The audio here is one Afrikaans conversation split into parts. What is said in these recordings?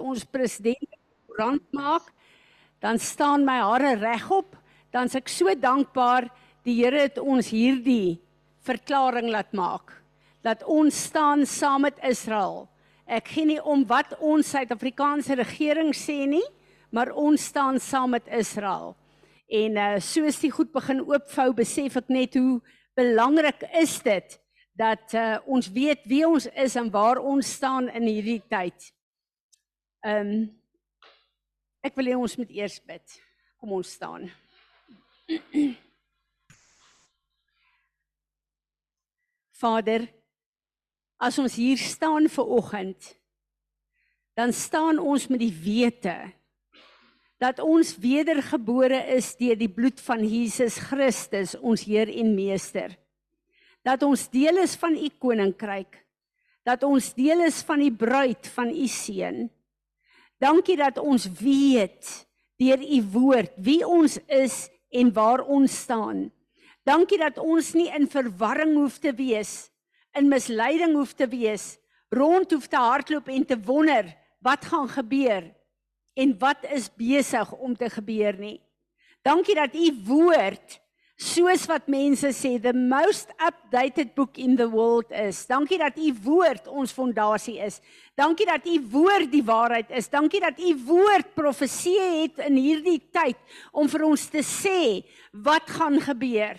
ons president rand maak, dan staan my hare regop, dan is ek so dankbaar die Here het ons hierdie verklaring laat maak dat ons staan saam met Israel. Ek gee nie om wat ons Suid-Afrikaanse regering sê nie, maar ons staan saam met Israel. En uh soos die goed begin oopvou, besef ek net hoe belangrik is dit dat uh ons weet wie ons is en waar ons staan in hierdie tyd. Ehm um, ek wil hê ons moet eers bid. Kom ons staan. Vader, as ons hier staan vir oggend, dan staan ons met die wete dat ons wedergebore is deur die bloed van Jesus Christus, ons Heer en Meester. Dat ons deel is van u koninkryk, dat ons deel is van die bruid van u seun. Dankie dat ons weet deur u woord wie ons is en waar ons staan. Dankie dat ons nie in verwarring hoef te wees, in misleiding hoef te wees, rond hoef te hardloop en te wonder wat gaan gebeur en wat is besig om te gebeur nie. Dankie dat u woord soos wat mense sê the most updated book in the world is. Dankie dat u woord ons fondasie is. Dankie dat u woord die waarheid is. Dankie dat u woord profeseë het in hierdie tyd om vir ons te sê wat gaan gebeur.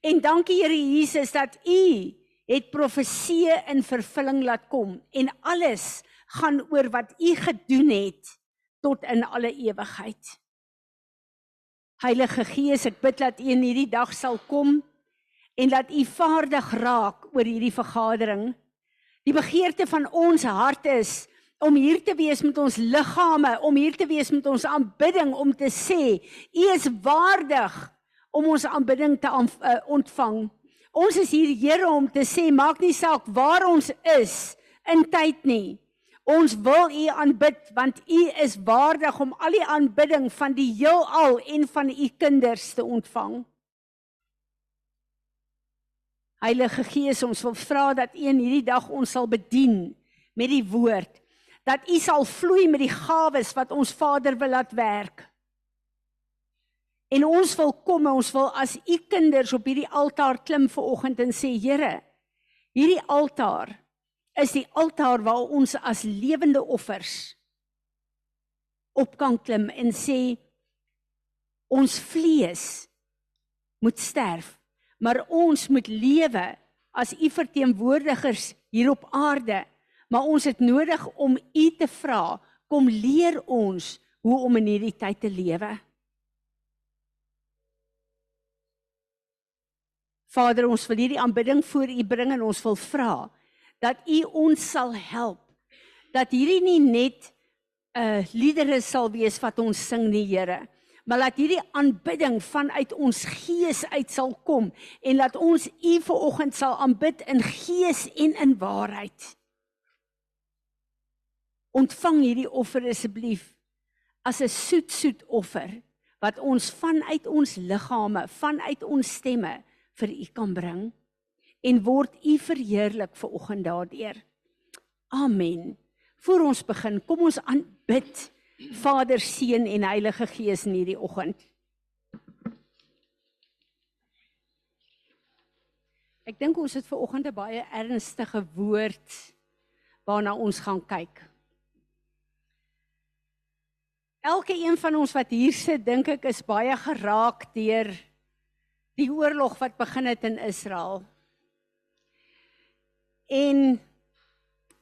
En dankie Here Jesus dat u het profeseë in vervulling laat kom en alles gaan oor wat u gedoen het tot in alle ewigheid. Heilige Gees, ek bid dat U in hierdie dag sal kom en dat U vaardig raak oor hierdie vergadering. Die begeerte van ons hart is om hier te wees met ons liggame, om hier te wees met ons aanbidding om te sê, U is waardig om ons aanbidding te uh, ontvang. Ons is hier Here om te sê, maak nie saak waar ons is in tyd nie. Ons wil U aanbid want U is waardig om al die aanbidding van die heelal en van U kinders te ontvang. Heilige Gees, ons wil vra dat U in hierdie dag ons sal bedien met die woord. Dat U sal vloei met die gawes wat ons Vader wil laat werk. En ons wil kom, ons wil as U kinders op hierdie altaar klim ver oggend en sê, Here, hierdie altaar is die altaar waar ons as lewende offers op kan klim en sê ons vlees moet sterf maar ons moet lewe as u verteenwoordigers hier op aarde. Maar ons het nodig om u te vra kom leer ons hoe om in hierdie tyd te lewe. Vader ons wil hierdie aanbidding voor u bring en ons wil vra dat U ons sal help. Dat hierdie nie net 'n uh, liedere sal wees wat ons sing nie, Here, maar dat hierdie aanbidding vanuit ons gees uit sal kom en dat ons U ver oggend sal aanbid in gees en in waarheid. Ontvang hierdie offer asseblief as 'n soet soet offer wat ons vanuit ons liggame, vanuit ons stemme vir U kan bring en word U verheerlik ver oggend daardeur. Amen. Voor ons begin, kom ons aanbid Vader, Seun en Heilige Gees in hierdie oggend. Ek dink ons het ver oggend 'n baie ernstige woord waarna ons gaan kyk. Elke een van ons wat hier sit, dink ek is baie geraak deur die oorlog wat begin het in Israel. En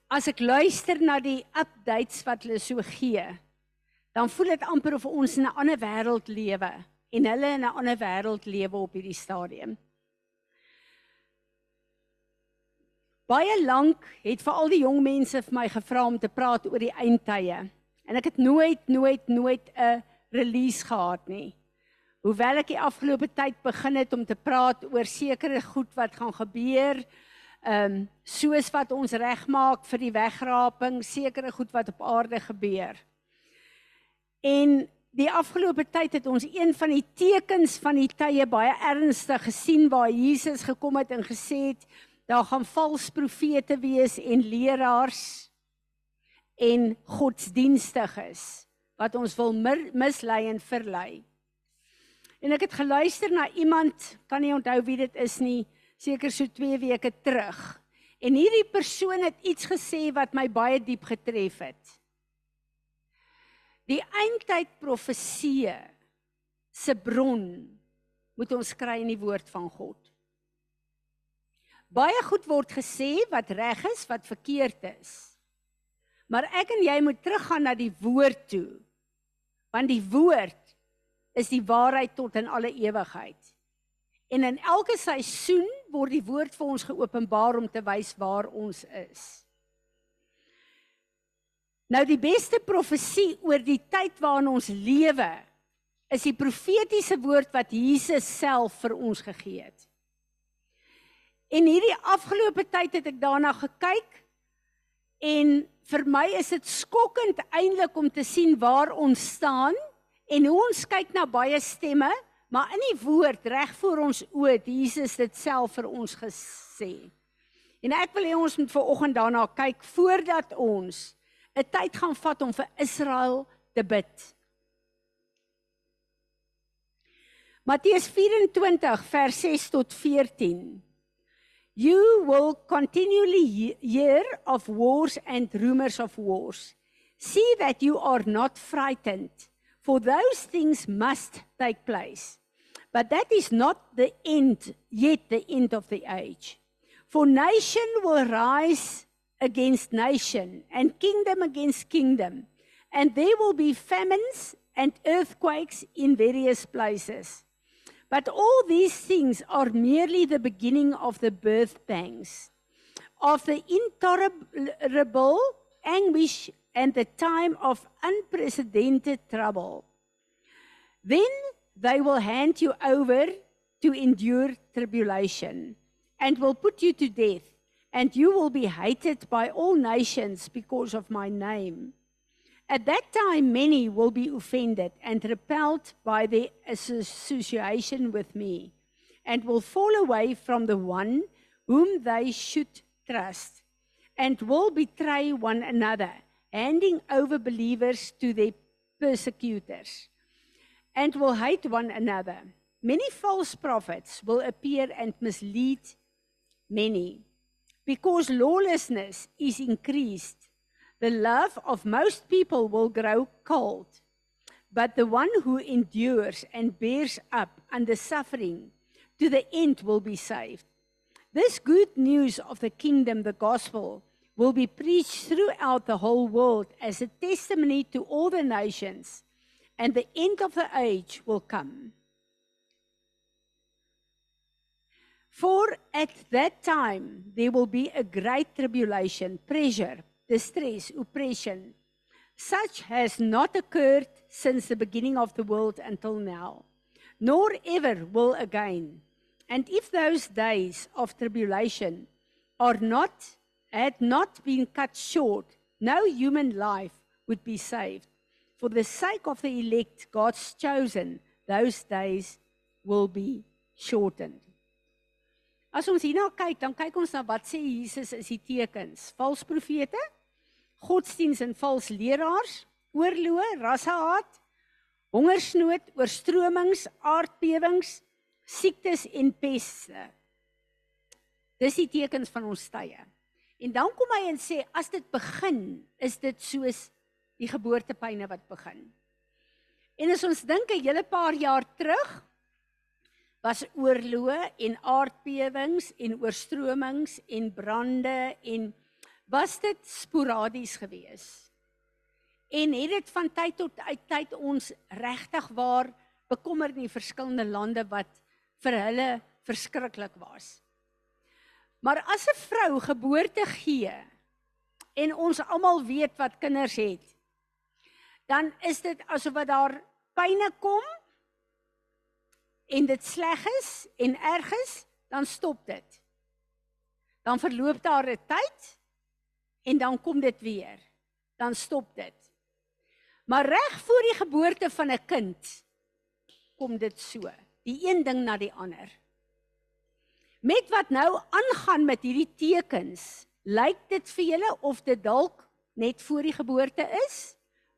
as ek luister na die updates wat hulle so gee, dan voel dit amper of ons in 'n ander wêreld lewe en hulle in 'n ander wêreld lewe op hierdie stadium. Baie lank het veral die jong mense vir my gevra om te praat oor die eindtye. En ek het nooit nooit nooit 'n release gehad nie. Hoewel ek die afgelope tyd begin het om te praat oor sekere goed wat gaan gebeur, ehm um, soos wat ons regmaak vir die wegraping, sekere goed wat op aarde gebeur. En die afgelope tyd het ons een van die tekens van die tye baie ernstig gesien waar Jesus gekom het en gesê het daar gaan vals profete wees en leraars. en godsdienstig is wat ons wil mislei en verlei. En ek het geluister na iemand, kan nie onthou wie dit is nie, seker so 2 weke terug. En hierdie persoon het iets gesê wat my baie diep getref het. Die eindtyd profeseë se bron moet ons kry in die woord van God. Baie goed word gesê wat reg is, wat verkeerd is. Maar ek en jy moet teruggaan na die woord toe. Want die woord is die waarheid tot in alle ewigheid. En in elke seisoen word die woord vir ons geopenbaar om te wys waar ons is. Nou die beste profesie oor die tyd waarin ons lewe is die profetiese woord wat Jesus self vir ons gegee het. En hierdie afgelope tyd het ek daarna gekyk en vir my is dit skokkend eintlik om te sien waar ons staan en hoe ons kyk na baie stemme, maar in die woord reg voor ons oë het Jesus dit self vir ons gesê. En ek wil hê ons moet ver oggend daarna kyk voordat ons 'n tyd gaan vat om vir Israel te bid. Matteus 24 vers 6 tot 14 You will continually hear of wars and rumors of wars. See that you are not frightened, for those things must take place. But that is not the end, yet the end of the age. For nation will rise against nation, and kingdom against kingdom, and there will be famines and earthquakes in various places. But all these things are merely the beginning of the birth pangs, of the intolerable anguish and the time of unprecedented trouble. Then they will hand you over to endure tribulation and will put you to death, and you will be hated by all nations because of my name. At that time, many will be offended and repelled by their association with me, and will fall away from the one whom they should trust, and will betray one another, handing over believers to their persecutors, and will hate one another. Many false prophets will appear and mislead many, because lawlessness is increased the love of most people will grow cold. But the one who endures and bears up under suffering to the end will be saved. This good news of the kingdom, the gospel, will be preached throughout the whole world as a testimony to all the nations, and the end of the age will come. For at that time there will be a great tribulation, pressure, distress, oppression, such has not occurred since the beginning of the world until now, nor ever will again. And if those days of tribulation are not had not been cut short, no human life would be saved. For the sake of the elect, God's chosen, those days will be shortened. As ons hierna kyk, dan kyk ons na wat sê Jesus is die tekens. Vals profete, godsdiens en vals leraars, oorloë, rassehaat, hongersnood, oorstromings, aardbewings, siektes en peste. Dis die tekens van ons tye. En dan kom hy en sê as dit begin, is dit soos die geboortepyne wat begin. En as ons dink 'n hele paar jaar terug was oorloë en aardbewings en oorstromings en brande en was dit sporadies geweest. En het dit van tyd tot tyd ons regtig waar bekommer in die verskillende lande wat vir hulle verskriklik was. Maar as 'n vrou geboorte gee en ons almal weet wat kinders het, dan is dit asof wat daar pyne kom en dit sleg is en erg is, dan stop dit. Dan verloop daar 'n tyd en dan kom dit weer. Dan stop dit. Maar reg voor die geboorte van 'n kind kom dit so, die een ding na die ander. Met wat nou aangaan met hierdie tekens, lyk dit vir julle of dit dalk net voor die geboorte is,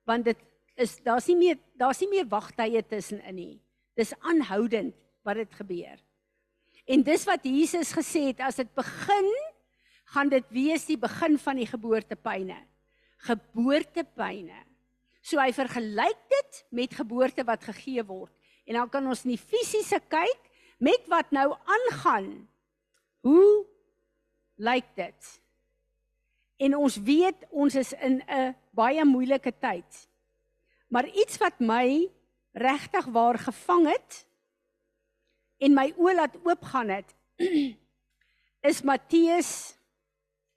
want dit is daar's nie meer daar's nie meer wagtye tussenin nie. Dis aanhoudend wat dit gebeur. En dis wat Jesus gesê het, as dit begin, gaan dit wees die begin van die geboortepyne. Geboortepyne. So hy vergelyk dit met geboorte wat gegee word. En dan kan ons in die fisiese kyk met wat nou aangaan. Hoe lyk dit? En ons weet ons is in 'n baie moeilike tyd. Maar iets wat my regtig waar gevang het en my oë laat oopgaan het is Matteus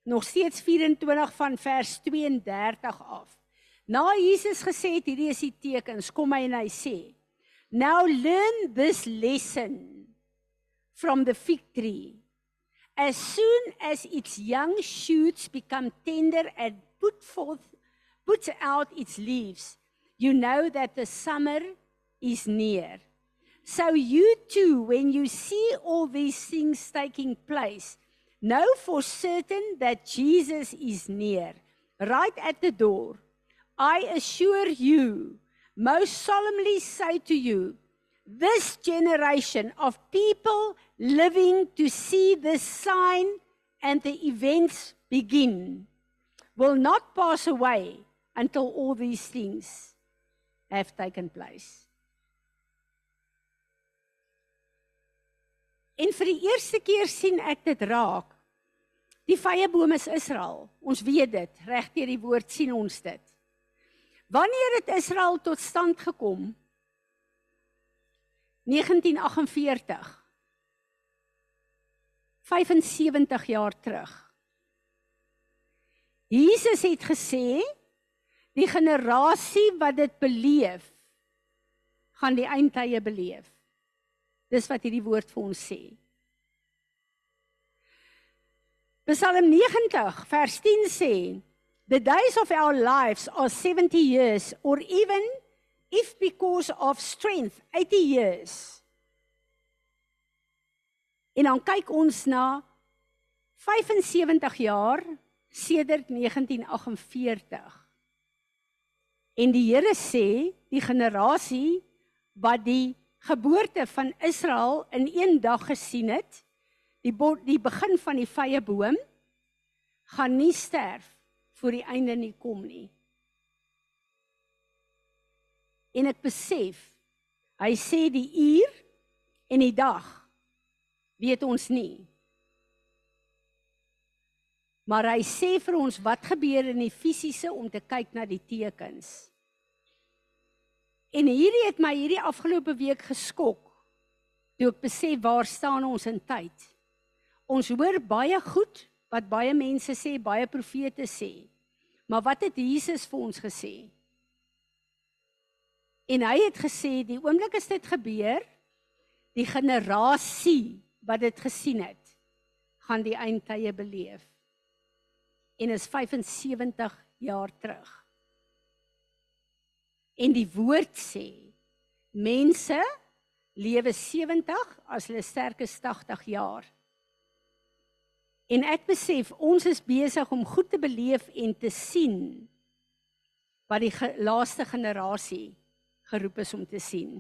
nog steeds 24 van vers 32 af. Na Jesus gesê het hierdie is die tekens, kom hy en hy sê: Now learn this lesson from the fig tree. As soon as its young shoots become tender and put forth puts out its leaves, you know that the summer is near. So you too, when you see all these things taking place, know for certain that Jesus is near, right at the door. I assure you, most solemnly say to you, this generation of people living to see this sign and the events begin will not pass away until all these things have taken place. En vir die eerste keer sien ek dit raak. Die vyeboom is Israel. Ons weet dit. Reg deur die woord sien ons dit. Wanneer het Israel tot stand gekom? 1948. 75 jaar terug. Jesus het gesê Die generasie wat dit beleef, gaan die eindtye beleef. Dis wat hierdie woord vir ons sê. Psalm 90 vers 10 sê, "The days of our lives are 70 years or even if because of strength 80 years." En dan kyk ons na 75 jaar sedert 1948. En die Here sê die generasie wat die geboorte van Israel in een dag gesien het, die die begin van die vrye boom gaan nie sterf voor die einde nie kom nie. En ek besef hy sê die uur en die dag weet ons nie. Maar hy sê vir ons wat gebeur in die fisiese om te kyk na die tekens. En hierdie het my hierdie afgelope week geskok. Toe ek besef waar staan ons in tyd. Ons hoor baie goed wat baie mense sê, baie profete sê. Maar wat het Jesus vir ons gesê? En hy het gesê die oomblik as dit gebeur, die generasie wat dit gesien het, gaan die eindtye beleef en is 75 jaar terug. En die woord sê mense lewe 70 as hulle sterk is 80 jaar. En ek besef ons is besig om goed te beleef en te sien wat die ge laaste generasie geroep is om te sien.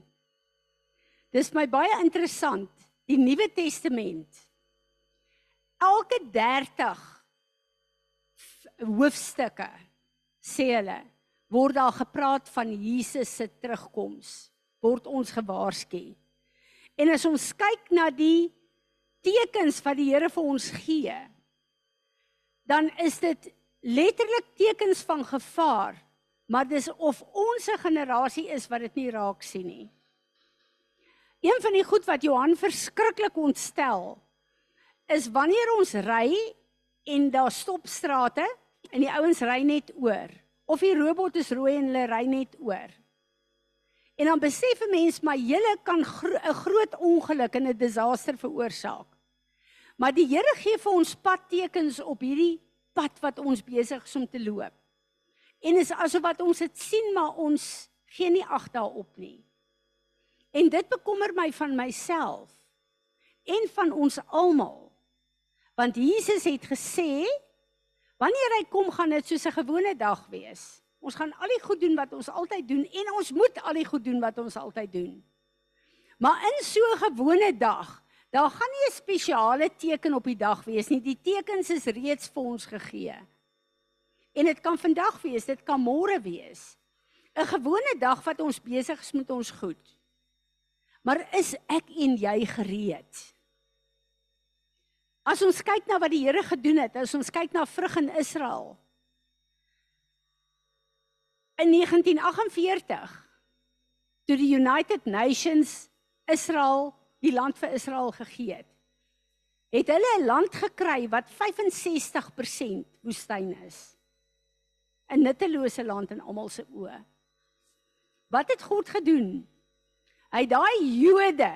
Dis my baie interessant, die Nuwe Testament. Elke 30 hoofstukke sê hulle word daar gepraat van Jesus se terugkoms word ons gewaarsku. En as ons kyk na die tekens wat die Here vir ons gee, dan is dit letterlik tekens van gevaar, maar dis of ons generasie is wat dit nie raak sien nie. Een van die goed wat Johan verskriklik ontstel is wanneer ons ry en daar stop strate en die ouens ry net oor of die robot is rooi en hulle ry net oor. En dan besef 'n mens maar julle kan 'n gro groot ongeluk en 'n disaster veroorsaak. Maar die Here gee vir ons padtekens op hierdie pad wat ons besig is om te loop. En is asof wat ons dit sien maar ons gee nie ag daarop nie. En dit bekommer my van myself en van ons almal. Want Jesus het gesê Wanneer hy kom, gaan dit soos 'n gewone dag wees. Ons gaan al die goed doen wat ons altyd doen en ons moet al die goed doen wat ons altyd doen. Maar in so 'n gewone dag, daar gaan nie 'n spesiale teken op die dag wees nie. Die tekens is reeds vir ons gegee. En dit kan vandag wees, dit kan môre wees. 'n Gewone dag wat ons besig is met ons goed. Maar is ek en jy gereed? As ons kyk na wat die Here gedoen het, as ons kyk na vrug in Israel. In 1948 toe die United Nations Israel die land vir Israel gegee het, het hulle 'n land gekry wat 65% woestyn is. 'n nuttelose land in almal se oë. Wat het God gedoen? Hy daai Jode,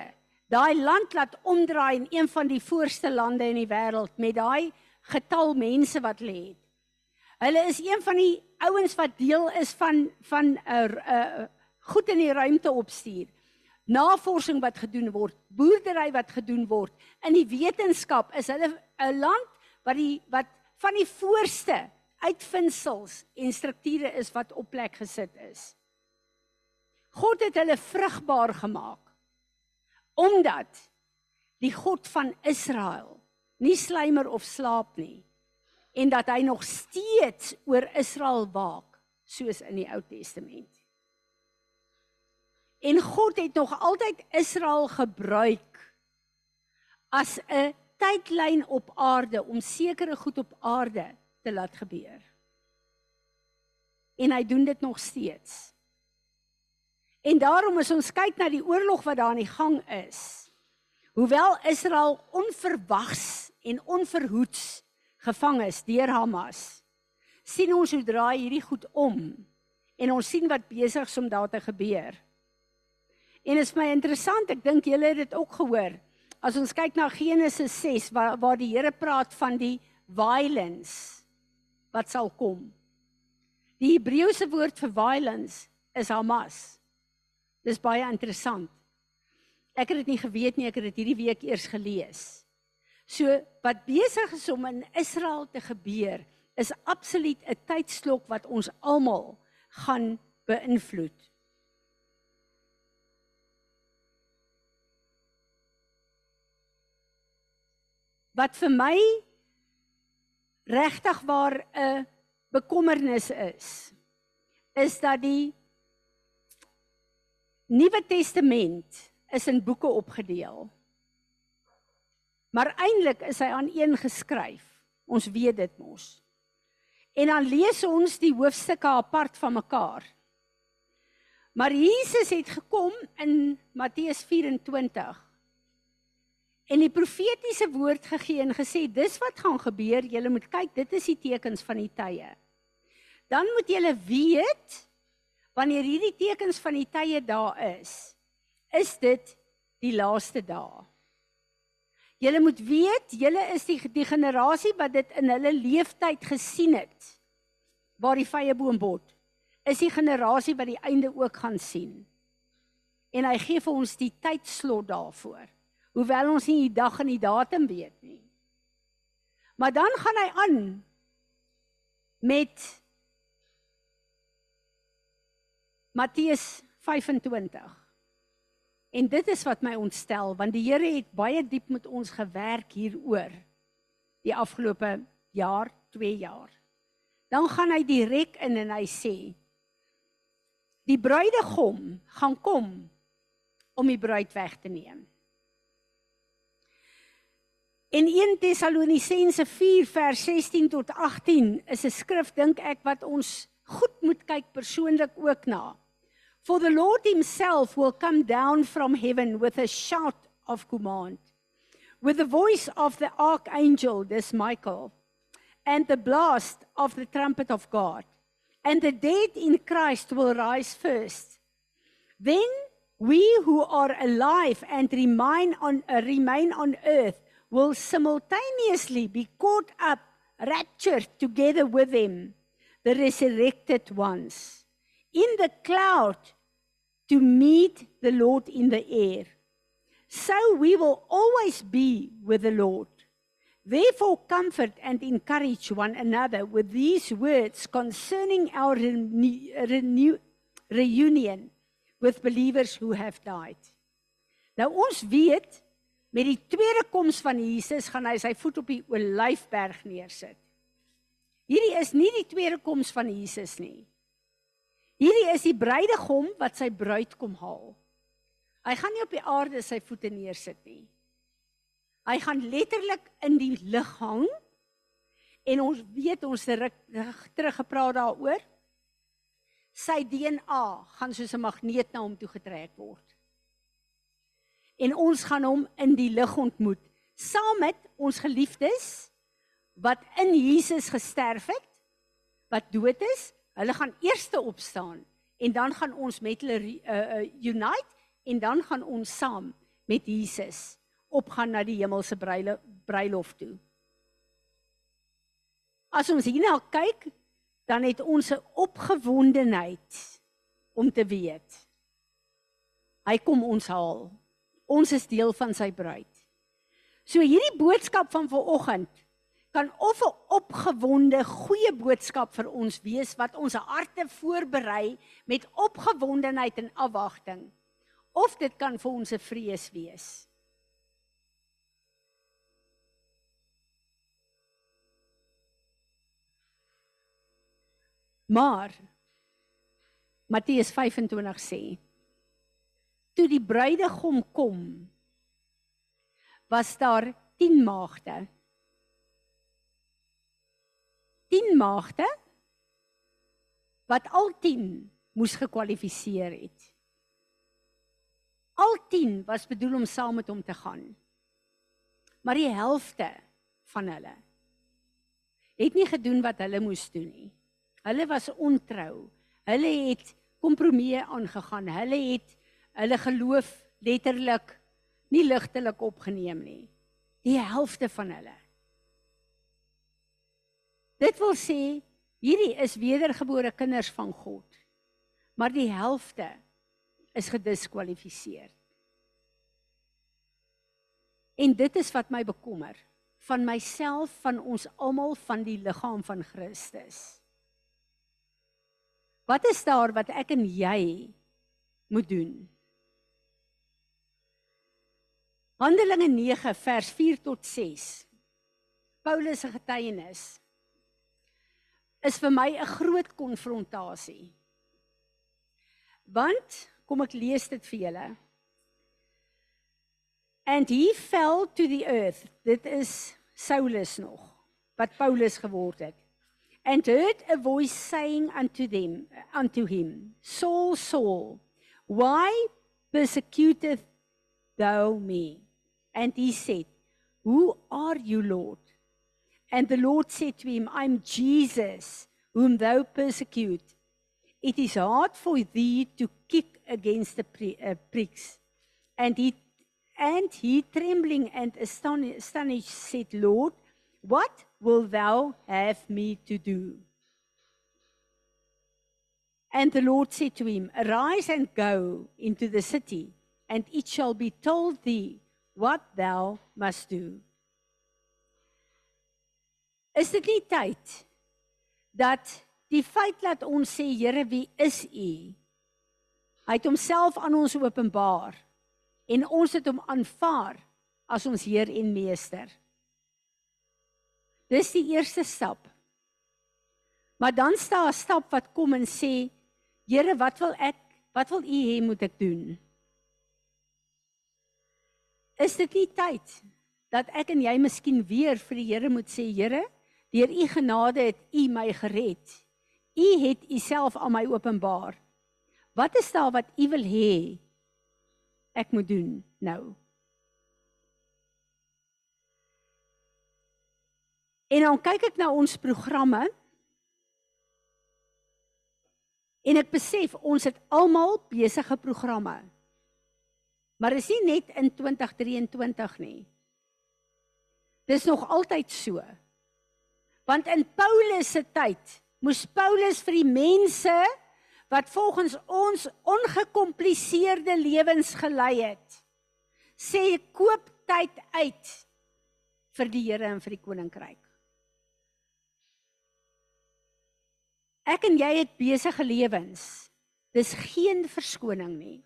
daai land laat omdraai in een van die voorste lande in die wêreld met daai getal mense wat lê het. Hulle is een van die ouens wat deel is van van 'n uh, uh, goed in die ruimte opstuur. Navorsing wat gedoen word, boerdery wat gedoen word. In die wetenskap is hulle 'n land wat die wat van die voorste uitvindsels en strukture is wat op plek gesit is. God het hulle vrugbaar gemaak omdat die God van Israel nie slymer of slaap nie en dat hy nog steeds oor Israel waak soos in die Ou Testament. En God het nog altyd Israel gebruik as 'n tydlyn op aarde om sekere goed op aarde te laat gebeur. En hy doen dit nog steeds. En daarom as ons kyk na die oorlog wat daar aan die gang is, hoewel Israel onverwags en onverhoeds gevang is deur Hamas, sien ons hoe draai hierdie goed om en ons sien wat besig is om daar te gebeur. En is my interessant, ek dink julle het dit ook gehoor. As ons kyk na Genesis 6 waar waar die Here praat van die violence wat sal kom. Die Hebreëse woord vir violence is Hamas. Dis baie interessant. Ek het dit nie geweet nie, ek het dit hierdie week eers gelees. So wat besig is om in Israel te gebeur, is absoluut 'n tydslok wat ons almal gaan beïnvloed. Wat vir my regtig waar 'n bekommernis is, is dat die Nuwe Testament is in boeke opgedeel. Maar eintlik is hy aan een geskryf. Ons weet dit mos. En dan lees ons die hoofstukke apart van mekaar. Maar Jesus het gekom in Matteus 24 en die profetiese woord gegee en gesê dis wat gaan gebeur. Julle moet kyk dit is die tekens van die tye. Dan moet julle weet wanneer hierdie tekens van die tye daar is is dit die laaste dae. Julle moet weet julle is die die generasie wat dit in hulle leeftyd gesien het waar die vye boom bot is die generasie wat die einde ook gaan sien. En hy gee vir ons die tydslot daarvoor hoewel ons nie die dag en die datum weet nie. Maar dan gaan hy aan met Matteus 25. En dit is wat my ontstel want die Here het baie diep met ons gewerk hieroor die afgelope jaar, 2 jaar. Dan gaan hy direk in en hy sê die bruidegom gaan kom om die bruid weg te neem. En 1 Tessalonisense 4 vers 16 tot 18 is 'n skrif dink ek wat ons goed moet kyk persoonlik ook na. For the Lord himself will come down from heaven with a shout of command with the voice of the archangel this Michael and the blast of the trumpet of God and the dead in Christ will rise first. Then we who are alive and remain on uh, remain on earth will simultaneously be caught up, raptured together with him, the resurrected ones, in the cloud to meet the Lord in the air. So we will always be with the Lord. Therefore comfort and encourage one another with these words concerning our renew, renew, reunion with believers who have died. Nou ons weet met die tweede koms van Jesus gaan hy sy voet op die olyfberg neersit. Hierdie is nie die tweede koms van Jesus nie. Hierdie is die bruidegom wat sy bruid kom haal. Hy gaan nie op die aarde sy voete neersit nie. Hy gaan letterlik in die lug hang. En ons weet ons het terug gepraat daaroor. Sy DNA gaan soos 'n magneet na hom toe getrek word en ons gaan hom in die lig ontmoet. Saam met ons geliefdes wat in Jesus gesterf het wat dood is hulle gaan eers opstaan en dan gaan ons met hulle uh, uh, unite en dan gaan ons saam met Jesus opgaan na die hemelse bruilof toe. As ons hierna kyk dan het ons 'n opgewondenheid om te weet. Hy kom ons haal Ons is deel van sy bruid. So hierdie boodskap van vanoggend kan of 'n opgewonde goeie boodskap vir ons wees wat ons harte voorberei met opgewondenheid en afwagting of dit kan vir ons 'n vrees wees. Maar Matteus 25 sê toe die bruidegom kom was daar 10 maagde. 10 maagde wat al 10 moes gekwalifiseer het. Al 10 was bedoel om saam met hom te gaan maar die helfte van hulle het nie gedoen wat hulle moes doen nie. Hulle was ontrou. Hulle het kompromie aangegaan. Hulle het hulle geloof letterlik nie ligtelik opgeneem nie. Die helfte van hulle. Dit wil sê hierdie is wedergebore kinders van God. Maar die helfte is gediskwalifiseer. En dit is wat my bekommer van myself van ons almal van die liggaam van Christus. Wat is daar wat ek en jy moet doen? Handelinge 9 vers 4 tot 6. Paulus se getuienis is vir my 'n groot konfrontasie. Want kom ek lees dit vir julle. And he fell to the earth. Dit is Saulus nog wat Paulus geword het. And heard a voice saying unto them unto him, Saul, Saul, why persecuteth thou me? And he said, Who are you, Lord? And the Lord said to him, I'm Jesus, whom thou persecute. It is hard for thee to kick against the uh, pricks. And he, and he, trembling and astonished, said, Lord, what will thou have me to do? And the Lord said to him, Arise and go into the city, and it shall be told thee what thou must do. Is dit nie tyd dat die feit dat ons sê Here wie is u? Hy het homself aan ons openbaar en ons het hom aanvaar as ons Heer en Meester. Dis die eerste stap. Maar dan staan 'n stap wat kom en sê Here, wat wil ek? Wat wil u hê moet ek doen? Is dit nie tyd dat ek en jy miskien weer vir die Here moet sê Here, deur u genade het u my gered. U het u self aan my openbaar. Wat is daar wat u wil hê ek moet doen nou? En dan kyk ek na ons programme en ek besef ons het almal besige programme. Maar is nie net in 2023 nie. Dis nog altyd so. Want in Paulus se tyd moes Paulus vir die mense wat volgens ons ongekompliseerde lewens gelei het, sê koop tyd uit vir die Here en vir die koninkryk. Ek en jy het besige lewens. Dis geen verskoning nie.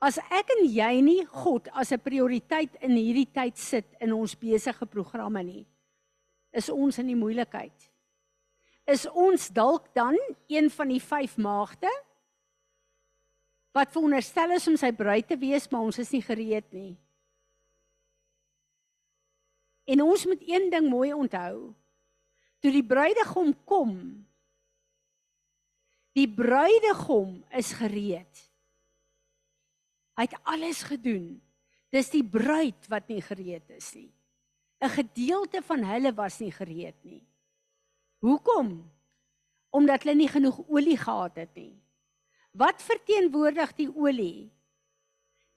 As ek en jy nie God as 'n prioriteit in hierdie tyd sit in ons besige programme nie, is ons in die moeilikheid. Is ons dalk dan een van die 5 maagde wat veronderstel is om sy bruid te wees, maar ons is nie gereed nie. En ons moet een ding mooi onthou. Toe die bruidegom kom, die bruidegom is gereed. Hy het alles gedoen. Dis die bruid wat nie gereed is nie. 'n Gedeelte van hulle was nie gereed nie. Hoekom? Omdat hulle nie genoeg olie gehad het nie. Wat verteenwoordig die olie?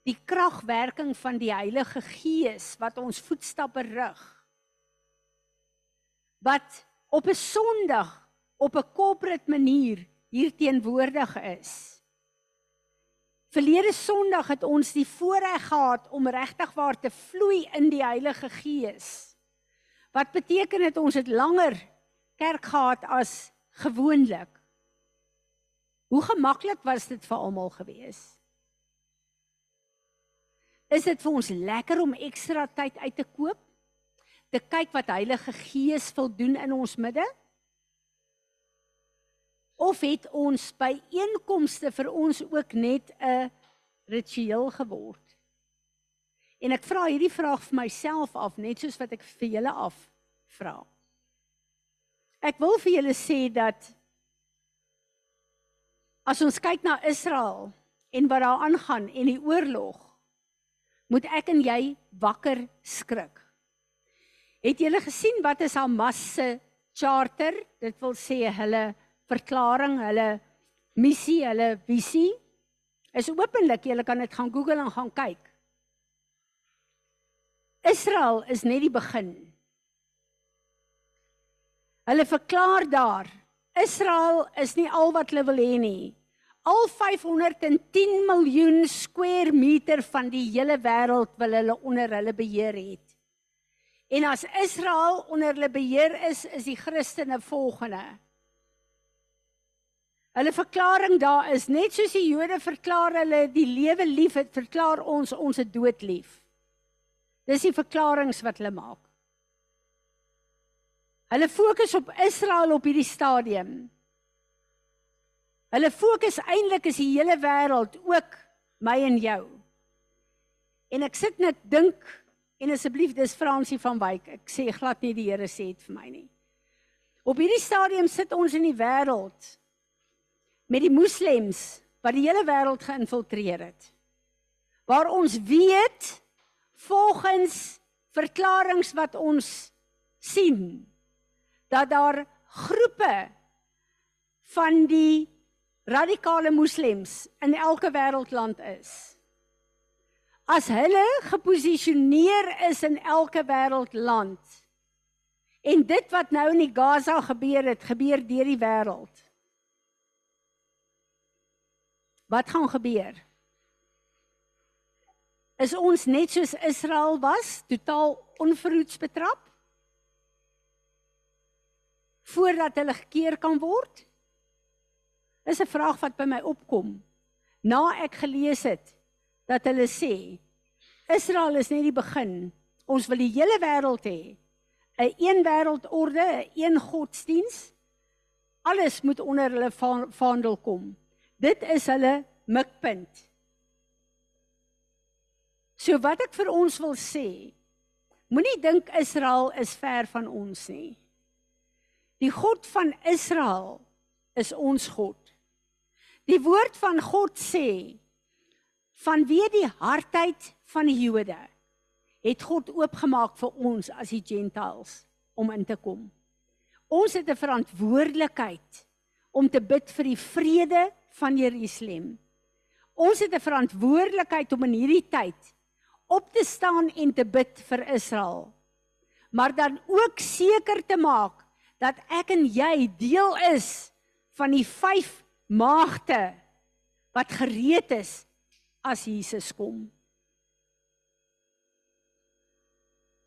Die kragwerking van die Heilige Gees wat ons voetstappe rig. Wat op 'n Sondag op 'n corporate manier hier teenwoordig is. Verlede Sondag het ons die voorreg gehad om regtig waar te vloei in die Heilige Gees. Wat beteken dit ons het langer kerk gehad as gewoonlik? Hoe gemaklik was dit vir almal gewees? Is dit vir ons lekker om ekstra tyd uit te koop? Te kyk wat Heilige Gees wil doen in ons midde? Of het ons by einkomste vir ons ook net 'n ritueel geword? En ek vra hierdie vraag vir myself af net soos wat ek vir julle af vra. Ek wil vir julle sê dat as ons kyk na Israel en wat daar aangaan en die oorlog, moet ek en jy wakker skrik. Het julle gesien wat is Hamas se charter? Dit wil sê hulle verklaring, hulle missie, hulle visie is openlik. Jy kan dit gaan Google en gaan kyk. Israel is net die begin. Hulle verklaar daar Israel is nie al wat hulle wil hê nie. Al 510 miljoen square meter van die hele wêreld wil hulle onder hulle beheer hê. En as Israel onder hulle beheer is, is die Christene volgende. Hulle verklaring daar is net soos die Jode verklaar hulle die lewe lief het, verklaar ons ons het dood lief. Dis die verklaringe wat hulle maak. Hulle fokus op Israel op hierdie stadium. Hulle fokus eintlik is die hele wêreld, ook my en jou. En ek sit net dink en asseblief dis Fransie van Wyk. Ek sê glad nie die Here sê dit vir my nie. Op hierdie stadium sit ons in die wêreld met die moslems wat die hele wêreld geïnfiltreer het. Waar ons weet volgens verklaringe wat ons sien dat daar groepe van die radikale moslems in elke wêreldland is. As hulle geposisioneer is in elke wêreldland en dit wat nou in die Gaza gebeur het, gebeur deur die wêreld. Wat gaan gebeur? Is ons net soos Israel was, totaal onverhoeds betrap? Voordat hulle gekeer kan word? Is 'n vraag wat by my opkom. Na ek gelees het dat hulle sê Israel is net die begin. Ons wil die hele wêreld hê. 'n een wêreldorde, 'n een godsdiens. Alles moet onder hulle vaandel kom. Dit is hulle mikpunt. So wat ek vir ons wil sê, moenie dink Israel is ver van ons nie. Die God van Israel is ons God. Die woord van God sê vanweë die hardheid van die Jode het God oopgemaak vir ons as die gentiles om in te kom. Ons het 'n verantwoordelikheid om te bid vir die vrede van Jerusalem. Ons het 'n verantwoordelikheid om in hierdie tyd op te staan en te bid vir Israel. Maar dan ook seker te maak dat ek en jy deel is van die vyf maagde wat gereed is as Jesus kom.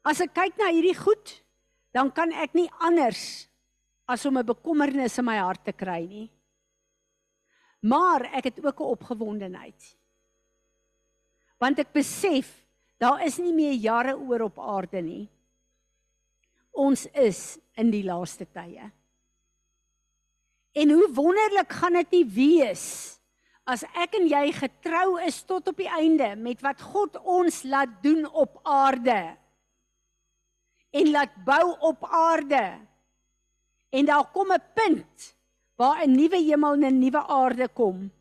As ek kyk na hierdie goed, dan kan ek nie anders as om 'n bekommernis in my hart te kry nie. Maar ek het ook 'n opgewondenheid. Want ek besef daar is nie meer jare oor op aarde nie. Ons is in die laaste tye. En hoe wonderlik gaan dit nie wees as ek en jy getrou is tot op die einde met wat God ons laat doen op aarde en laat bou op aarde. En daar kom 'n punt waar 'n nuwe hemel en 'n nuwe aarde kom.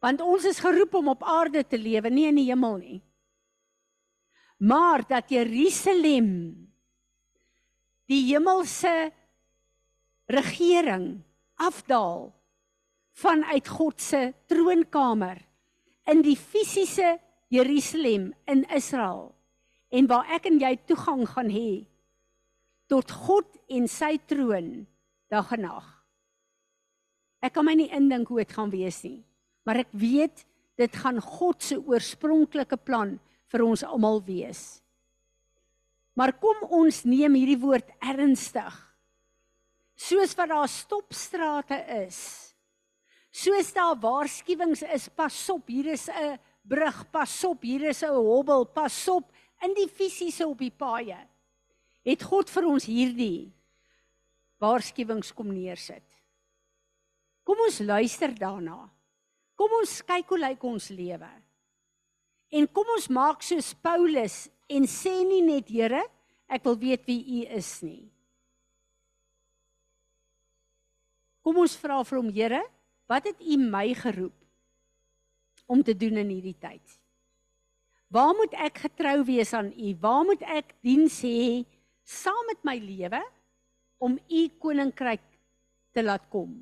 Want ons is geroep om op aarde te lewe, nie in die hemel nie. Maar dat Jerusalem die hemelse regering afdaal vanuit God se troonkamer in die fisiese Jerusalem in Israel en waar ek en jy toegang gaan hê tot God en sy troon dag en nag. Ek kan my nie indink hoe dit gaan wees nie, maar ek weet dit gaan God se oorspronklike plan vir ons almal wees. Maar kom ons neem hierdie woord ernstig soos wat daar stopstrate is. Soos daar waarskuwings is, pas op, hier is 'n brug, pas op, hier is 'n hobbel, pas op in die fisiese op die paaie. Het God vir ons hierdie waarskuwings kom neersit. Kom ons luister daarna. Kom ons kyk hoe lyk ons lewe. En kom ons maak soos Paulus en sê nie net Here, ek wil weet wie U is nie. Kom ons vra vir hom, Here, wat het U my geroep om te doen in hierdie tyd? Waar moet ek getrou wees aan U? Waar moet ek diens hê saam met my lewe om U koninkryk te laat kom?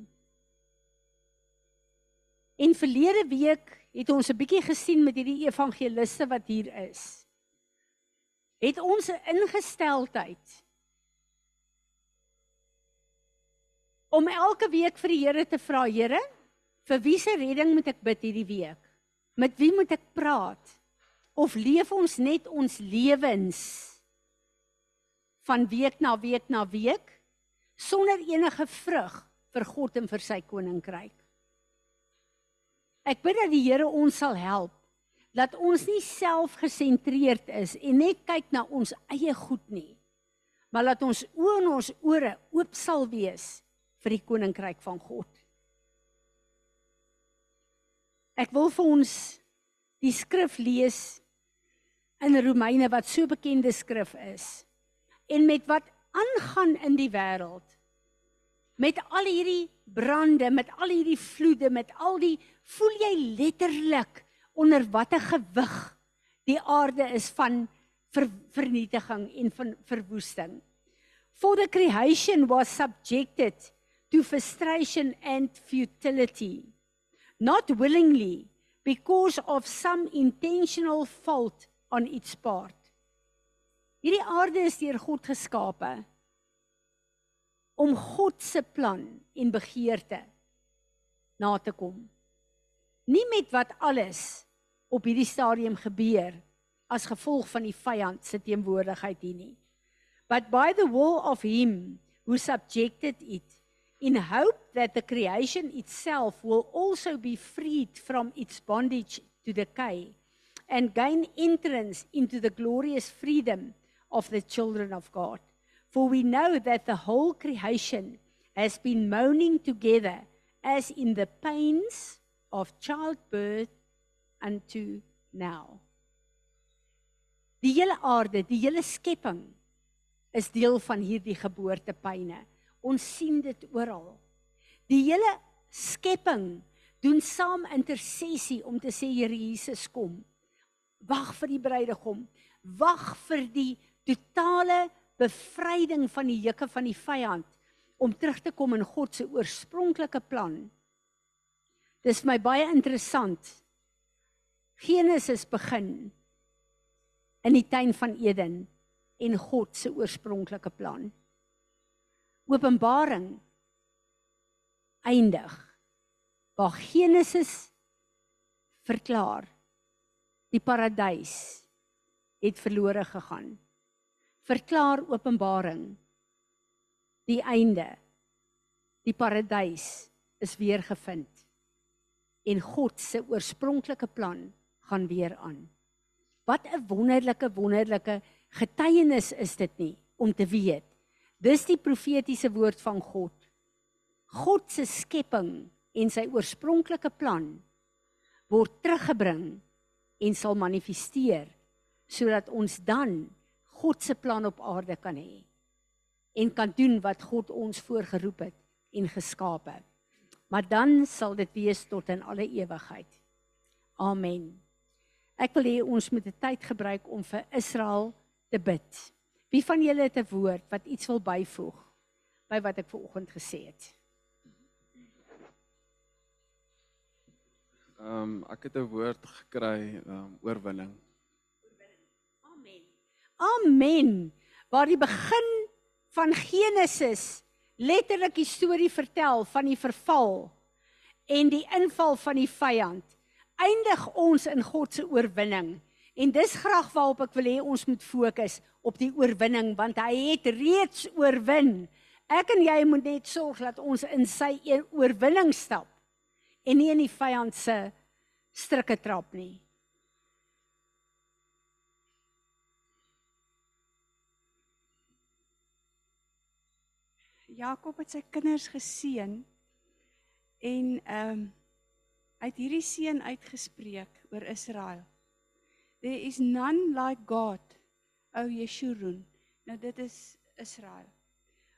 En verlede week het ons 'n bietjie gesien met hierdie evangeliste wat hier is. Het ons 'n ingesteldheid om elke week vir die Here te vra, Here, vir wie se redding moet ek bid hierdie week? Met wie moet ek praat? Of leef ons net ons lewens van week na week na week sonder enige vrug vir God en vir sy koninkryk? Ek bid dat die Here ons sal help dat ons nie selfgesentreerd is en net kyk na ons eie goed nie, maar dat ons oë en ons ore oop sal wees vir die koninkryk van God. Ek wil vir ons die skrif lees in Romeine wat so bekende skrif is. En met wat aangaan in die wêreld met al hierdie brande, met al hierdie vloede, met al die voel jy letterlik onder watter gewig die aarde is van ver, vernietiging en van verwoesting. For the creation was subjected to frustration and futility, not willingly, because of some intentional fault on its part. Hierdie aarde is deur God geskape om God se plan en begeerte na te kom. Nie met wat alles op hierdie stadium gebeur as gevolg van die vyand se teenwoordigheid hier nie. But by the will of him who subjected it in hope that the creation itself will also be freed from its bondage to decay and gain entrance into the glorious freedom of the children of God. For we know that the whole creation has been moaning together as in the pains of childbirth unto now. Die hele aarde, die hele skepping is deel van hierdie geboortepyne. Ons sien dit oral. Die hele skepping doen saam intersessie om te sê Here Jesus kom. Wag vir die bruidegom. Wag vir die totale bevryding van die juke van die vyand om terug te kom in God se oorspronklike plan. Dis vir my baie interessant. Genesis begin in die tuin van Eden en God se oorspronklike plan. Openbaring eindig waar Genesis verklaar die paradys het verlore gegaan. verklaar Openbaring die einde. Die paradys is weer gevind. En God se oorspronklike plan gaan weer aan. Wat 'n wonderlike wonderlike getuienis is dit nie om te weet. Dis die profetiese woord van God. God se skepping en sy oorspronklike plan word teruggebring en sal manifesteer sodat ons dan God se plan op aarde kan hê en kan doen wat God ons voorgeroep het en geskaap het. Maar dan sal dit wees tot in alle ewigheid. Amen. Ek wil hê ons moet 'n tyd gebruik om vir Israel te bid. Wie van julle het 'n woord wat iets wil byvoeg by wat ek vanoggend gesê het? Ehm um, ek het 'n woord gekry ehm um, oorwinning. Amen. Amen. Waar die begin van Genesis letterlik die storie vertel van die verval en die inval van die vyand, eindig ons in God se oorwinning. En dis graag waarop ek wil hê ons moet fokus op die oorwinning want hy het reeds oorwin. Ek en jy moet net sorg dat ons in sy oorwinning stap en nie in die vyand se strikke trap nie. Jakob het sy kinders geseën en ehm um, het hierdie seën uitgespreek oor Israel. There is none like God, O Yeshurun. Nou dit is Israel.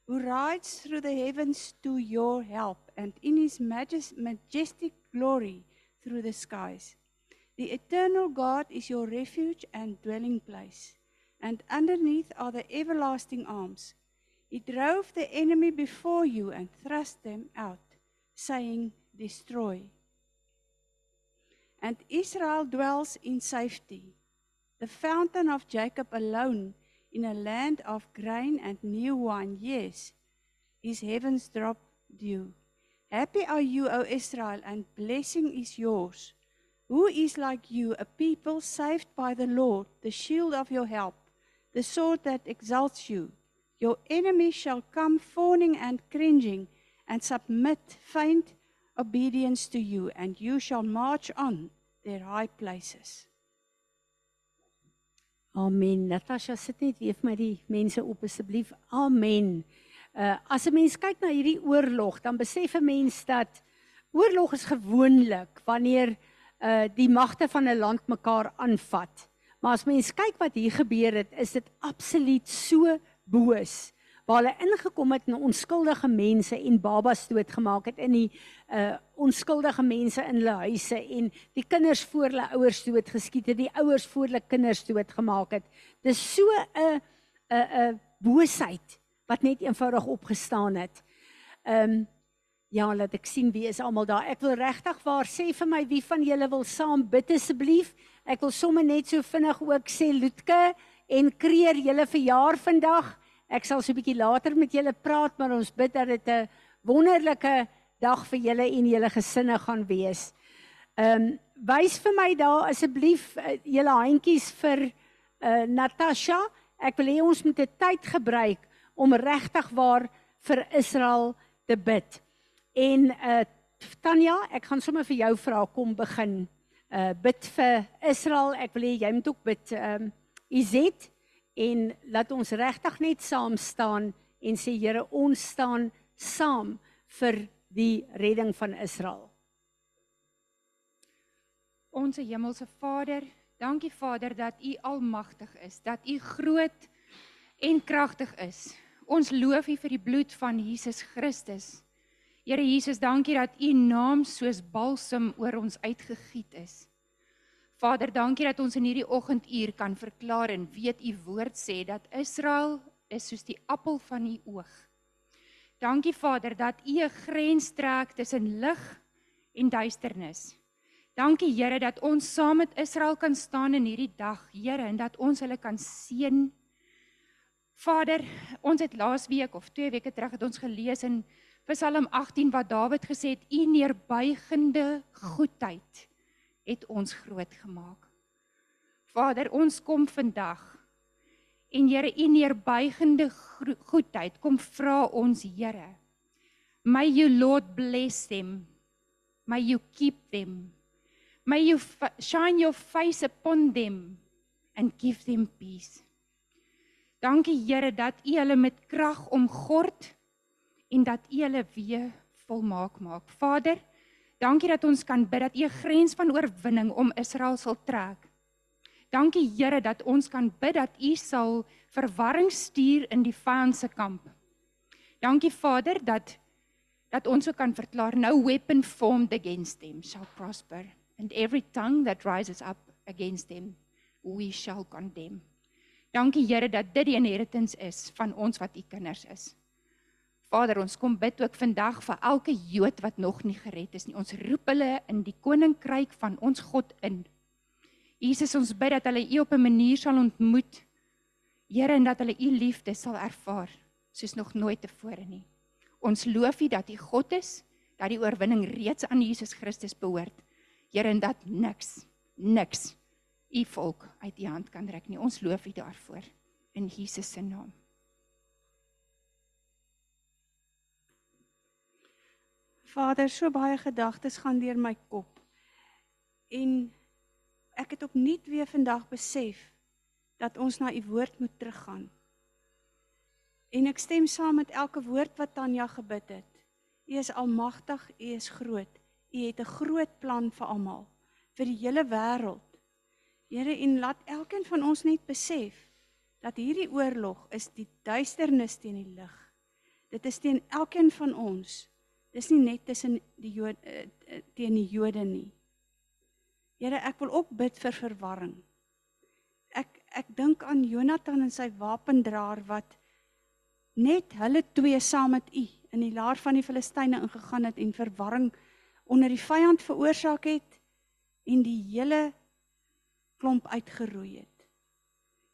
Who rides through the heavens to your help and in his majestic glory through the skies. The eternal God is your refuge and dwelling place, and underneath are the everlasting arms. He drove the enemy before you and thrust them out, saying, Destroy. And Israel dwells in safety, the fountain of Jacob alone, in a land of grain and new wine. Yes, his heavens drop dew. Happy are you, O Israel, and blessing is yours. Who is like you, a people saved by the Lord, the shield of your help, the sword that exalts you? Your enemies shall come fawning and cringing and submit faint obedience to you, and you shall march on their high places. Amen. Natasha sit net weer vir my die mense op asseblief. Amen. Uh as 'n mens kyk na hierdie oorlog, dan besef 'n mens dat oorlog is gewoonlik wanneer uh die magte van 'n land mekaar aanvat. Maar as mens kyk wat hier gebeur het, is dit absoluut so boos waar hulle ingekom het en onskuldige mense en babas doodgemaak het in die uh onskuldige mense in hulle huise en die kinders voor hulle ouers dood geskiet het, die ouers voor hulle kinders doodgemaak het. Dis so 'n 'n 'n boosheid wat net eenvoudig opgestaan het. Um ja, laat ek sien wie is almal daar. Ek wil regtig waar sê vir my wie van julle wil saam bid asseblief. Ek wil sommer net so vinnig ook sê Loetke en kreer julle verjaar vandag. Ek sal so 'n bietjie later met julle praat, maar ons bid dat dit 'n wonderlike dag vir julle en julle gesinne gaan wees. Ehm um, wys vir my daar asseblief uh, julle handjies vir uh, Natasha. Ek wil hê ons moet 'n tyd gebruik om regtig waar vir Israel te bid. En uh Tanya, ek gaan sommer vir jou vra kom begin. Uh bid vir Israel. Ek wil hê jy moet ook bid ehm um, Izet en laat ons regtig net saam staan en sê Here ons staan saam vir die redding van Israel. Onse hemelse Vader, dankie Vader dat U almagtig is, dat U groot en kragtig is. Ons loof U vir die bloed van Jesus Christus. Here Jesus, dankie dat U naam soos balsam oor ons uitgegiet is. Vader, dankie dat ons in hierdie oggenduur kan verklaar en weet u woord sê dat Israel is soos die appel van u oog. Dankie Vader dat u 'n grens trek tussen lig en duisternis. Dankie Here dat ons saam met Israel kan staan in hierdie dag, Here, en dat ons hulle kan seën. Vader, ons het laasweek of 2 weke terug het ons gelees in Psalm 18 wat Dawid gesê het: "U neerbuigende goedheid." Het ons groot gemaak. Vader, ons kom vandag En Here, u neerbuigende goedheid kom vra ons Here. May you Lord bless them. May you keep them. May you shine your face upon them and give them peace. Dankie Here dat U hulle met krag omgord en dat U hulle weer volmaak maak. Vader, dankie dat ons kan bid dat U 'n grens van oorwinning om Israel sal trek. Dankie Here dat ons kan bid dat U sal verwarring stuur in die vyand se kamp. Dankie Vader dat dat ons ook kan verklaar no weapon formed against them shall prosper and every tongue that rises up against them we shall condemn. Dankie Here dat dit die inheritance is van ons wat u kinders is. Vader, ons kom bid ook vandag vir elke Jood wat nog nie gered is nie. Ons roep hulle in die koninkryk van ons God in. Jesus, ons bid dat hulle u op 'n manier sal ontmoet. Here, en dat hulle u liefde sal ervaar soos nog nooit tevore nie. Ons loof U dat U God is, dat die oorwinning reeds aan Jesus Christus behoort. Here, en dat niks, niks U volk uit U hand kan trek nie. Ons loof U daarvoor in Jesus se naam. Vader, so baie gedagtes gaan deur my kop. En ek het opnuut weer vandag besef dat ons na u woord moet teruggaan. En ek stem saam met elke woord wat Tanya gebid het. U is almagtig, u is groot. U het 'n groot plan vir almal, vir die hele wêreld. Here, en laat elkeen van ons net besef dat hierdie oorlog is die duisternis teen die lig. Dit is teen elkeen van ons. Dis nie net tussen die Jode uh, uh, teen die Jode nie. Here, ek wil ook bid vir verwarring. Ek ek dink aan Jonathan en sy wapendraer wat net hulle twee saam met u in die laar van die Filistyne ingegaan het en verwarring onder die vyand veroorsaak het en die hele klomp uitgeroei het.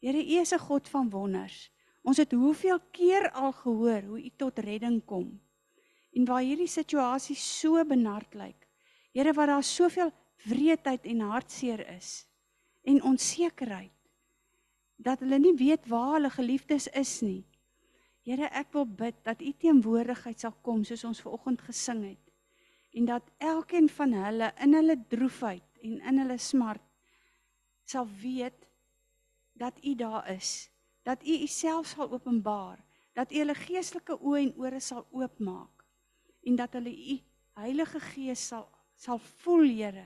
Here, U is 'n God van wonders. Ons het hoeveel keer al gehoor hoe U tot redding kom. En waar hierdie situasie so benard lyk. Here, waar daar soveel wreedheid en hartseer is en onsekerheid dat hulle nie weet waar hulle geliefdes is nie. Here, ek wil bid dat U teenwoordigheid sal kom soos ons vanoggend gesing het en dat elkeen van hulle in hulle droefheid en in hulle smart sal weet dat U daar is, dat U Uself sal openbaar, dat U hulle geestelike oë en ore sal oopmaak en dat hulle U Heilige Gees sal sal voel, Here,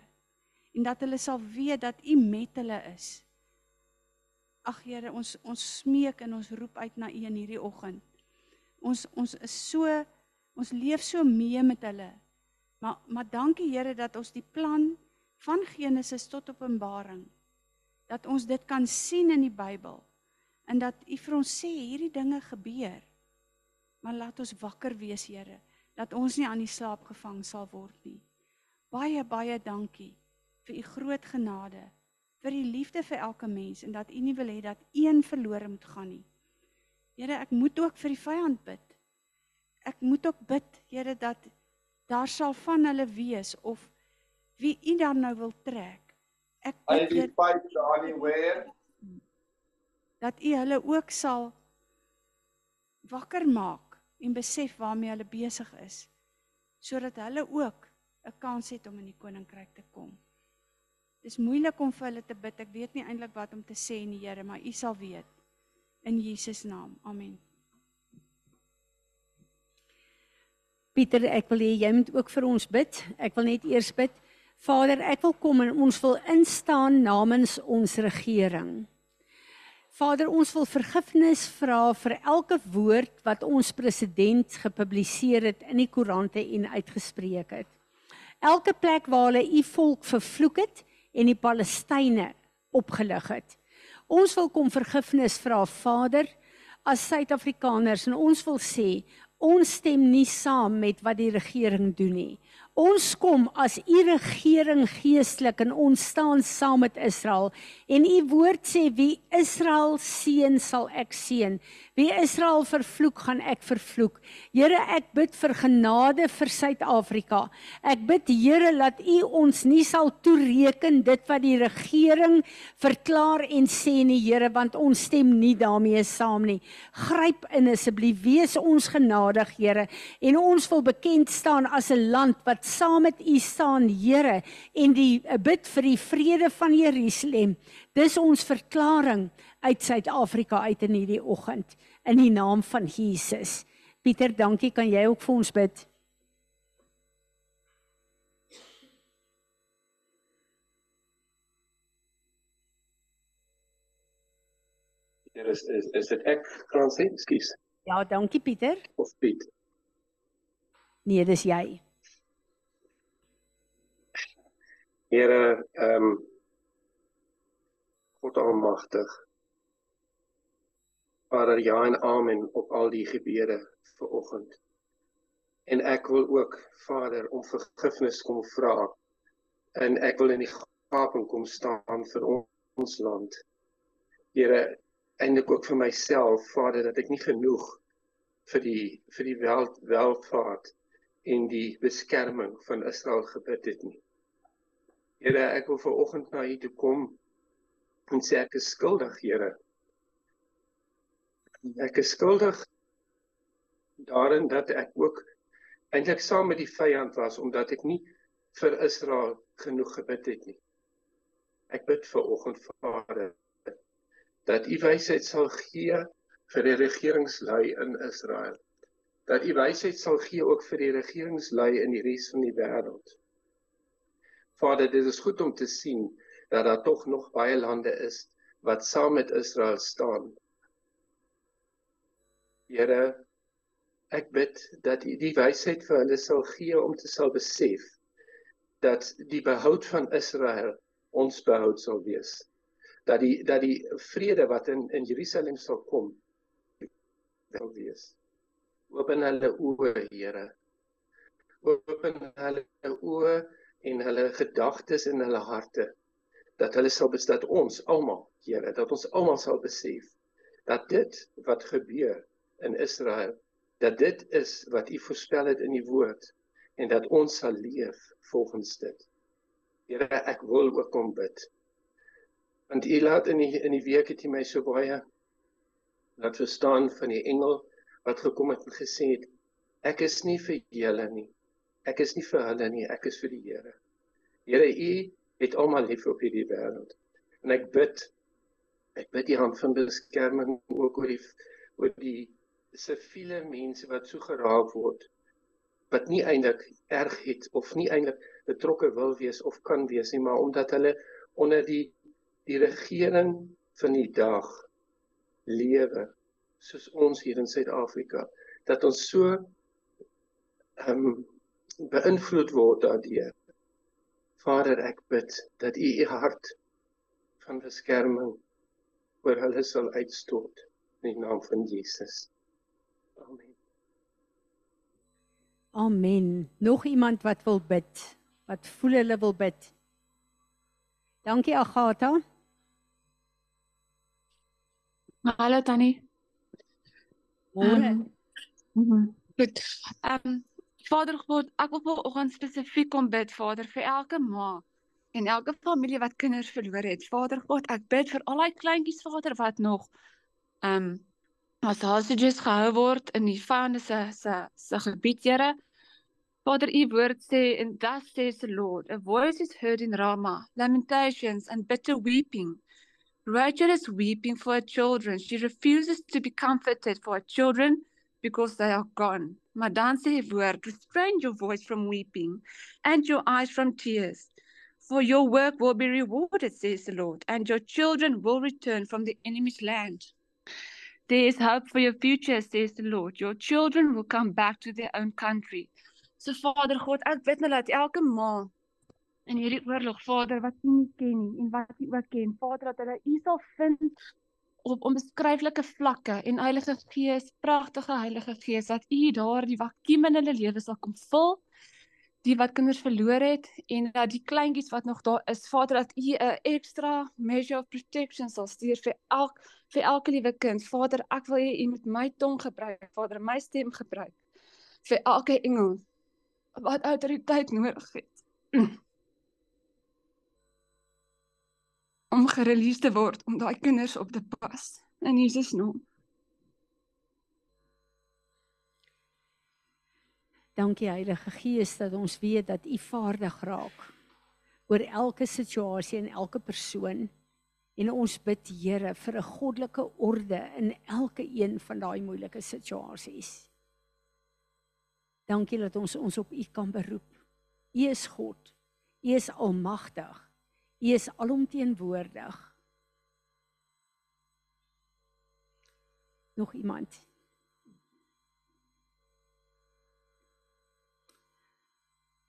en dat hulle sal weet dat U met hulle is. Ag Here, ons ons smeek en ons roep uit na U in hierdie oggend. Ons ons is so ons leef so mee met hulle. Maar maar dankie Here dat ons die plan van Genesis tot Openbaring dat ons dit kan sien in die Bybel en dat U vir ons sê hierdie dinge gebeur. Maar laat ons wakker wees, Here, dat ons nie aan die slaap gevang sal word nie. Baie baie dankie vir U groot genade, vir U liefde vir elke mens en dat U nie wil hê dat een verlore moet gaan nie. Here, ek moet ook vir die vyand bid. Ek moet ook bid, Here, dat daar sal van hulle wees of wie U dan nou wil trek. Ek bid Here, Johnny Ware. dat U hulle ook sal wakker maak en besef waarmee hulle besig is sodat hulle ook 'n kans het om in die koninkryk te kom. Dis moeilik om vir hulle te bid. Ek weet nie eintlik wat om te sê nie, Here, maar U sal weet. In Jesus naam. Amen. Pieter, ek wil hê jy moet ook vir ons bid. Ek wil net eers bid. Vader, ek wil kom en ons wil instaan namens ons regering. Vader, ons wil vergifnis vra vir elke woord wat ons president gepubliseer het in die koerante en uitgespreek het. Elke plek waar hulle u volk vervloek het en die Palestynë opgelig het. Ons wil kom vergifnis vra, Vader, as Suid-Afrikaners en ons wil sê ons stem nie saam met wat die regering doen nie. Ons kom as u regering geestelik en ons staan saam met Israel. En u woord sê wie Israel seën sal ek seën. Wie Israel vervloek gaan ek vervloek. Here, ek bid vir genade vir Suid-Afrika. Ek bid Here dat u ons nie sal toereken dit wat die regering verklaar en sê nie, Here, want ons stem nie daarmee saam nie. Gryp in asseblief, wees ons genadig, Here, en ons wil bekend staan as 'n land wat saam met U staan, Here, en die bid vir die vrede van Jerusalem. Dis ons verklaring uit Suid-Afrika uit in hierdie oggend in die naam van Jesus. Pieter, dankie, kan jy ook vir ons bid? Hier is is is dit ek Fransie, ekskuus. Ja, dankie Pieter. Of Piet. Nee, dis jy. Here, ehm um, God almagtig. Vader, ja en amen op al die gebede vir oggend. En ek wil ook Vader om vergifnis kom vra. En ek wil in die gaping kom staan vir ons land. Here, eintlik ook vir myself, Vader, dat ek nie genoeg vir die vir die wel, welvaart en die beskerming van Israel gebid het nie. Here, ek wil ver oggend na U toe kom en sê ek is skuldig, Here. Ek is skuldig daarin dat ek ook eintlik saam met die vyand was omdat ek nie vir Israel genoeg gebid het nie. Ek bid vir oggend Vader dat U wysheid sal gee vir die regeringslui in Israel. Dat U wysheid sal gee ook vir die regeringslui in die res van die wêreld. Vader, dit is goed om te sien dat daar tog nog baie lande is wat saam met Israel staan. Here, ek bid dat U die wysheid vir hulle sal gee om te sal besef dat die behoud van Israel ons behoud sal wees. Dat die dat die vrede wat in in Jerusalem sal kom sal wees. Open hulle oë, Here. Open hulle oë en hulle gedagtes en hulle harte dat hulle sal bestaan ons almal Here dat ons almal sal besef dat dit wat gebeur in Israel dat dit is wat u voorspel het in die woord en dat ons sal leef volgens dit. Here ek wil ook kom bid. Want u laat in die in die week het u my so baie laat verstaan van die engel wat gekom het en gesê het ek is nie vir julle nie. Ek is nie vir hulle nie, ek is vir die Here. Here u het almal lief op hierdie wêreld. En ek bid ek bid die hand van beskerming ook oor die oor die siviele mense wat so geraak word wat nie eintlik erg het of nie eintlik betrokke wil wees of kan wees nie, maar omdat hulle onder die die regering van die dag lewe soos ons hier in Suid-Afrika dat ons so ehm um, beïnvloed word daardeur Vader, ek bid dat U U hart van beskerming oor hulle sal uitstort in die naam van Jesus. Amen. Amen. Nog iemand wat wil bid? Wat voel hulle wil bid? Dankie Agatha. Hallo Tannie. Môre. Um. Goed. Ehm um, Vader God, ek wil vanoggend spesifiek kom bid, Vader, vir elke ma en elke familie wat kinders verloor het. Vader God, ek bid vir al die kleintjies, Vader, wat nog ehm um, as hostages gehou word in die vyande se se se gebied, Here. Vader, u woord sê en thus says the Lord, a voice is heard in Rama, lamentations and bitter weeping. Rachel is weeping for her children. She refuses to be comforted for her children because they are gone. Maar dan sê woord, restrain your voice from weeping and your eyes from tears. For your work will be rewarded, says the Lord, and your children will return from the enemy's land. There is hope for your future, says the Lord. Your children will come back to their own country. So Vader God, ek bid nou dat elke ma in hierdie oorlog, Vader, wat U nie ken nie en wat U ook ken, Vader, dat hulle U sal vind op onbeskryflike vlakke en Heilige Gees, pragtige Heilige Gees, dat U daar die vakuum in hulle lewe sal kom vul die wat kinders verloor het en dat die kleintjies wat nog daar is, Vader, dat U 'n extra measure of protection sal stuur vir elk vir elke liewe kind. Vader, ek wil hê U moet my tong gebruik, Vader, my stem gebruik vir elke engel wat autoriteit nodig het. om gereleased te word om daai kinders op te pas in Jesus naam. Dankie Heilige Gees dat ons weet dat U vaardig raak oor elke situasie en elke persoon. En ons bid Here vir 'n goddelike orde in elke een van daai moeilike situasies. Dankie dat ons ons op U kan beroep. U is God. U is almagtig. U is alomteenwoordig. Nog iemand?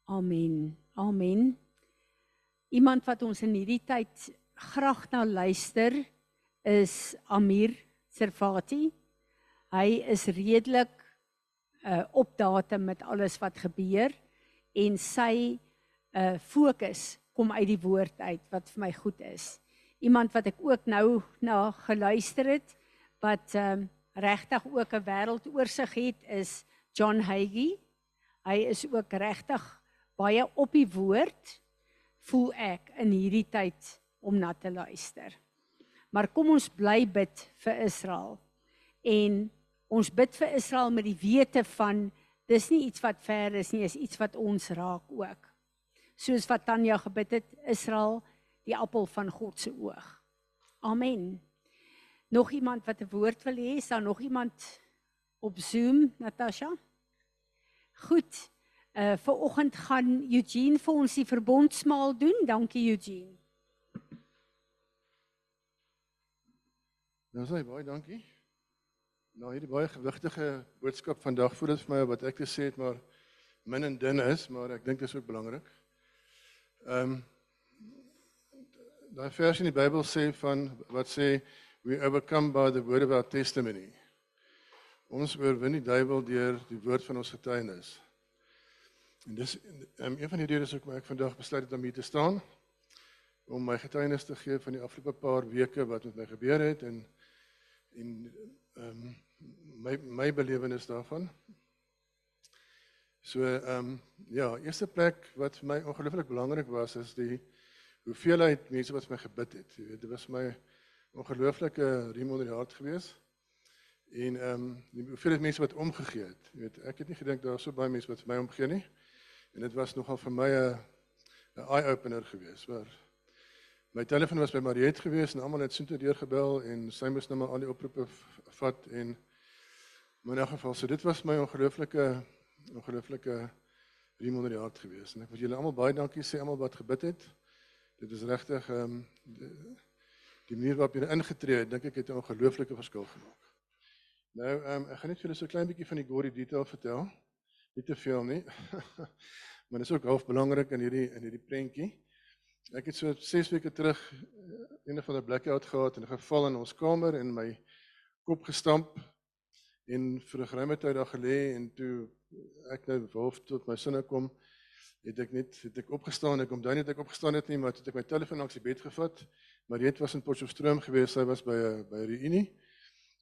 Amen. Amen. Iemand wat ons in hierdie tyd graag na luister is Amir Servati. Hy is redelik uh op datum met alles wat gebeur en sy uh fokus kom uit die woord uit wat vir my goed is. Iemand wat ek ook nou na geluister het wat um uh, regtig ook 'n wêreldoorsig het is John Hagee. Hy is ook regtig baie op die woord voel ek in hierdie tyd om na te luister. Maar kom ons bly bid vir Israel. En ons bid vir Israel met die wete van dis nie iets wat ver is nie, is iets wat ons raak ook. Soos wat Tanya gebid het, Israel die appel van God se oog. Amen. Nog iemand wat 'n woord wil hê? Is daar nog iemand op Zoom, Natasha? Goed. Uh vir oggend gaan Eugene vir ons die verbondsmaal doen. Dankie Eugene. Nou sê baie dankie. Nou hierdie baie gewigtige boodskap vandag voel dit vir my wat ek te sê het maar min en dun is, maar ek dink dit is ook belangrik. Ehm um, daai vers in die Bybel sê van wat sê we overcome by the word of our testimony. Ons oorwin die duiwel deur die woord van ons getuienis. En dis um, een van die redes hoekom ek vandag besluit het om hier te staan om my getuienis te gee van die afgelope paar weke wat met my gebeur het en en ehm um, my my belewenis daarvan. So ehm um, ja, eerste plek wat vir my ongelooflik belangrik was is die hoeveelheid mense wat vir my gebid het. Jy weet, dit was my ongelooflike riem onder die hart geweest. En ehm um, die hoeveelheid mense wat omgegee het. Jy weet, ek het nie gedink daar was so baie mense wat vir my omgee nie. En dit was nogal vir my 'n 'n eye opener geweest waar my telefoon was by Mariet geweest en almal het soontoe deurgebel en sy moes nou maar al die oproepe vat en maar in 'n geval so dit was my ongelooflike ongelooflike riem onder die hart geweest en ek wil julle almal baie dankie sê almal wat gebid het. Dit is regtig ehm um, die, die manier waarop julle ingetree het, dink ek het 'n ongelooflike verskil gemaak. Nou ehm um, ek gaan net vir julle so 'n klein bietjie van die gory detail vertel nie te veel nie. maar dit is ook half belangrik in hierdie in hierdie prentjie. Ek het so 6 weke terug eh, een van 'n blackout gehad en geval in ons kamer en my kop gestamp en vir 'n geruime tyd daar gelê en toe ek nou half tot my sinne kom, het ek net het ek opgestaan, ek kom dan net ek opgestaan het nie, maar het ek my telefoon langs die bed gevat. Mariet was in Potchefstroom gewees, sy was by 'n by 'n reunie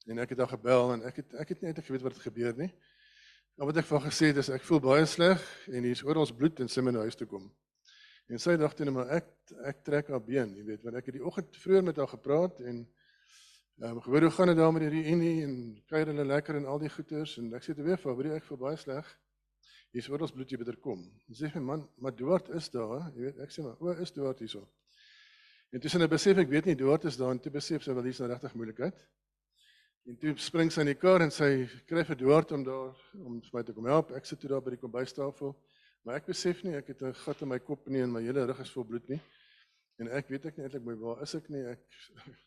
en ek het haar gebel en ek het ek het net geweet wat het gebeur nie. Nou wat ek van gesê het is ek voel baie sleg en hier's oor ons bloed en sy moet na huis toe kom. En sy dagte net maar ek ek trek haar been, jy weet, want ek het die oggend vroeër met haar gepraat en ehm um, gehoor hoe gaan dit daar met die reunie en kuier hulle lekker en al die goeters en ek sê te weer vir haar, ek voel baie sleg. Hier's oor ons bloed jy beter kom. En sê my man, maar Duart is daar, jy weet, ek sê maar, o, is Duart hierso. En tussen 'n besef ek weet nie Duart is daar en toe besef sy wel hier's 'n regtig moeilikheid. En toe spring sy in die kar en sy kry vir Duart om daar om vir my te kom help. Ek sit toe daar by die kombuistafel. Maar ek besef nie ek het 'n gat in my kop nie en my hele rug is vol bloed nie. En ek weet ek nie eintlik my waar is ek nie. Ek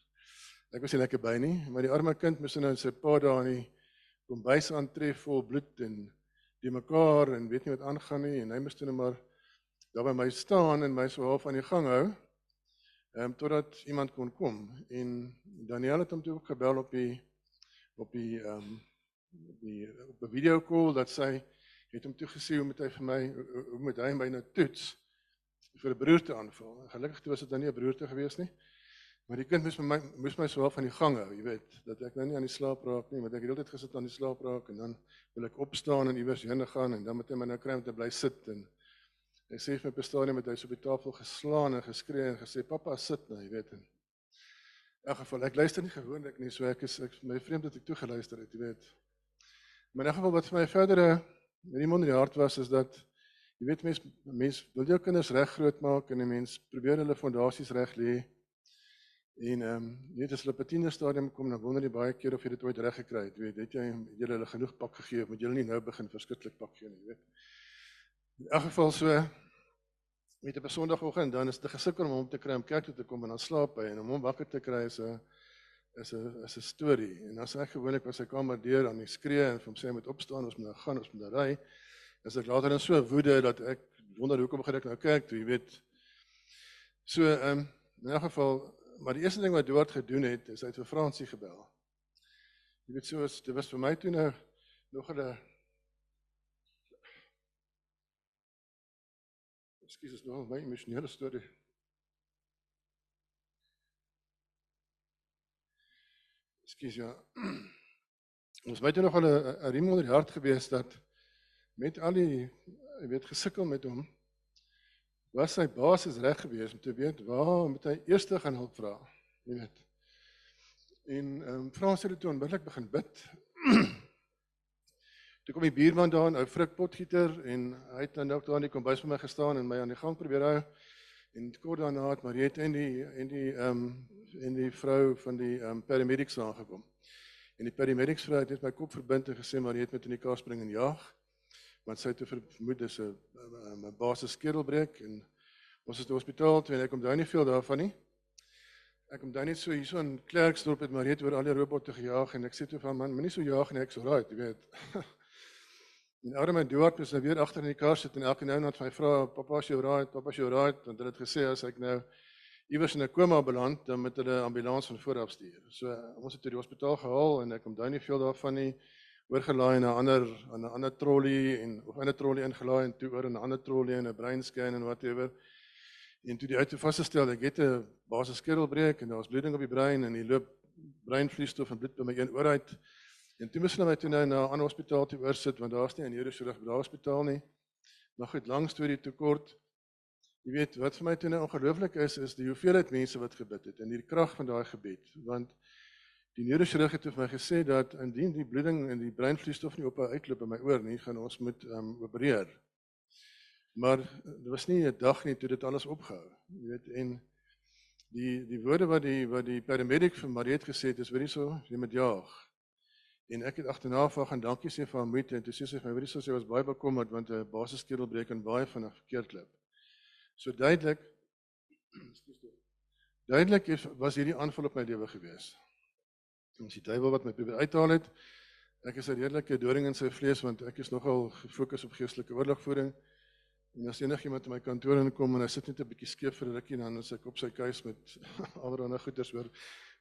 ek was nie lekker by nie, maar die arme kind moes nou sy pa daar in die kombuis aantref vol bloed en die mekaar en weet nie wat aangaan nie en hy moes toe net maar daar by my staan en my so half aan die gang hou. Ehm um, totdat iemand kon kom en Daniel het hom toe gebel op die op die ehm um, die op 'n video call dat sy het hom toe gesê hoe moet hy vir my hoe, moet hy my nou toets vir 'n broerte aanval. En gelukkig toe was dit dan nie 'n broerte gewees nie. Maar die kind moes my moes my swaar van die gang hou, jy weet, dat ek nou nie aan die slaap raak nie, want ek het heeltyd gesit aan die slaap raak en dan wil ek opstaan en iewers heen gaan en dan moet hy my nou kry om te bly sit en hy sê vir my op 'n stadium het hy so op die tafel geslaan en geskree en gesê pappa sit nou, jy weet. En, in elk geval ek luister nie gewoonlik nie, so ek is ek my vreemd dat ek toe geluister het, jy weet. Maar in elk geval wat vir my verdere met die mond in die hart was is dat jy weet mense mense wil jou kinders reg groot maak en 'n mens probeer hulle fondasies reg lê. En ehm um, jy weet as hulle 'n tiener stadium kom dan wonder jy baie keer of jy dit ooit reg gekry het. Jy weet, het jy het jy hulle genoeg pak gegee of moet jy hulle nie nou begin verskriklik pak gee nie, jy weet. In elk geval so met 'n Sondagoggend dan is dit gesukkel om hom te kry om kerk toe te kom en dan slaap hy en om hom wakker te kry is 'n is 'n is 'n storie. En as ek gewoonlik by sy kamer deur aan die skree en vir hom sê hy moet opstaan, ons moet nou gaan, ons moet nou ry. As ek later dan so woede dat ek wonder hoekom gaan ek nou kerk toe, jy weet. So ehm um, in 'n geval, maar die eerste ding wat Duarte gedoen het, is hy het vir Fransie gebel. Jy weet so dit was vir my toe nou nog 'n Ekskuus, is nou my emosionele storie. Ekskuus ja. Ons weet nog al 'n riem onder die hart gewees dat met al die jy weet gesukkel met hom was sy basis reg gewees om te weet waar moet hy eers gaan hulp vra, jy weet. En ehm um, Frans het toe onmiddellik begin bid. toe kom die buurman daar, 'n ou frikpotgieter en hy het dan ook daar in die kombuis vir my gestaan en my aan die gang probeer hou. En kort daarna het Mariet en die en die ehm um, en die vrou van die ehm um, paramedics aangekom. En die paramedics vrou het net my kop verbind en gesê Mariet moet in die kar spring en jaag. Want sy het te vermoed dis 'n 'n basis skedelbreek en ons is in die hospitaal toe en ek kom daar nie veel daarvan nie. Ek kom daar net so hierso in Klerksdorp het Mariet oor al die robotte gejaag en ek sê toe van man, moenie so jaag nie, ek's alright, jy weet. En arme Duarte is nou weer agter in die kar sit en elke nou net my vra, "Pappa, is jy alright? Pappa, is jy alright?" Want hulle het gesê as ek nou iewers in 'n koma beland, dan moet hulle 'n ambulans van voor af stuur. So ons het toe die hospitaal gehaal en ek kom daai nie veel daarvan nie oorgelaai na 'n ander aan 'n ander trolley en of 'n trolley ingelaai en toe oor in 'n ander trolley en 'n brain scan en whatever. En toe die uit vasgestel ek het 'n basis skedelbreek en daar's bloeding op die brein en die loop breinvloeistof en bloed by my een oor uit. En toe moes hulle my toe nou na 'n ander hospitaal toe oorsit want daar's nie 'n neurochirurg by daardie hospitaal nie. Maar goed, lank storie te kort. Jy weet wat vir my toe nou ongelooflik is is die hoeveelheid mense wat gebid het en die krag van daai gebed want die neurochirurg het vir my gesê dat indien die bloeding en die breinvloeistof nie op uitloop by my oor nie, gaan ons moet um, opereer. Maar dit was nie 'n dag nie toe dit alles opgehou. Jy weet en die die woorde wat die wat die paramedic vir Mariet gesê het is weet jy so, jy moet jaag. En ek het agterna van gaan dankie sê vir haar moeite en toe sê sy vir my weet jy sy was baie bekommerd want 'n basisskedelbreek en baie vinnig verkeerd loop. So duidelik duidelik is was hierdie aanval op my lewe gewees. Ons die duiwel wat my probeer uithaal het. Ek is 'n redelike doring in sy vlees want ek is nogal gefokus op geestelike oorlogvoering. En as enigiemand in my kantoor inkom en hy sit net 'n bietjie skeef vir 'n rukkie dan is ek op sy keus met allerlei goeders oor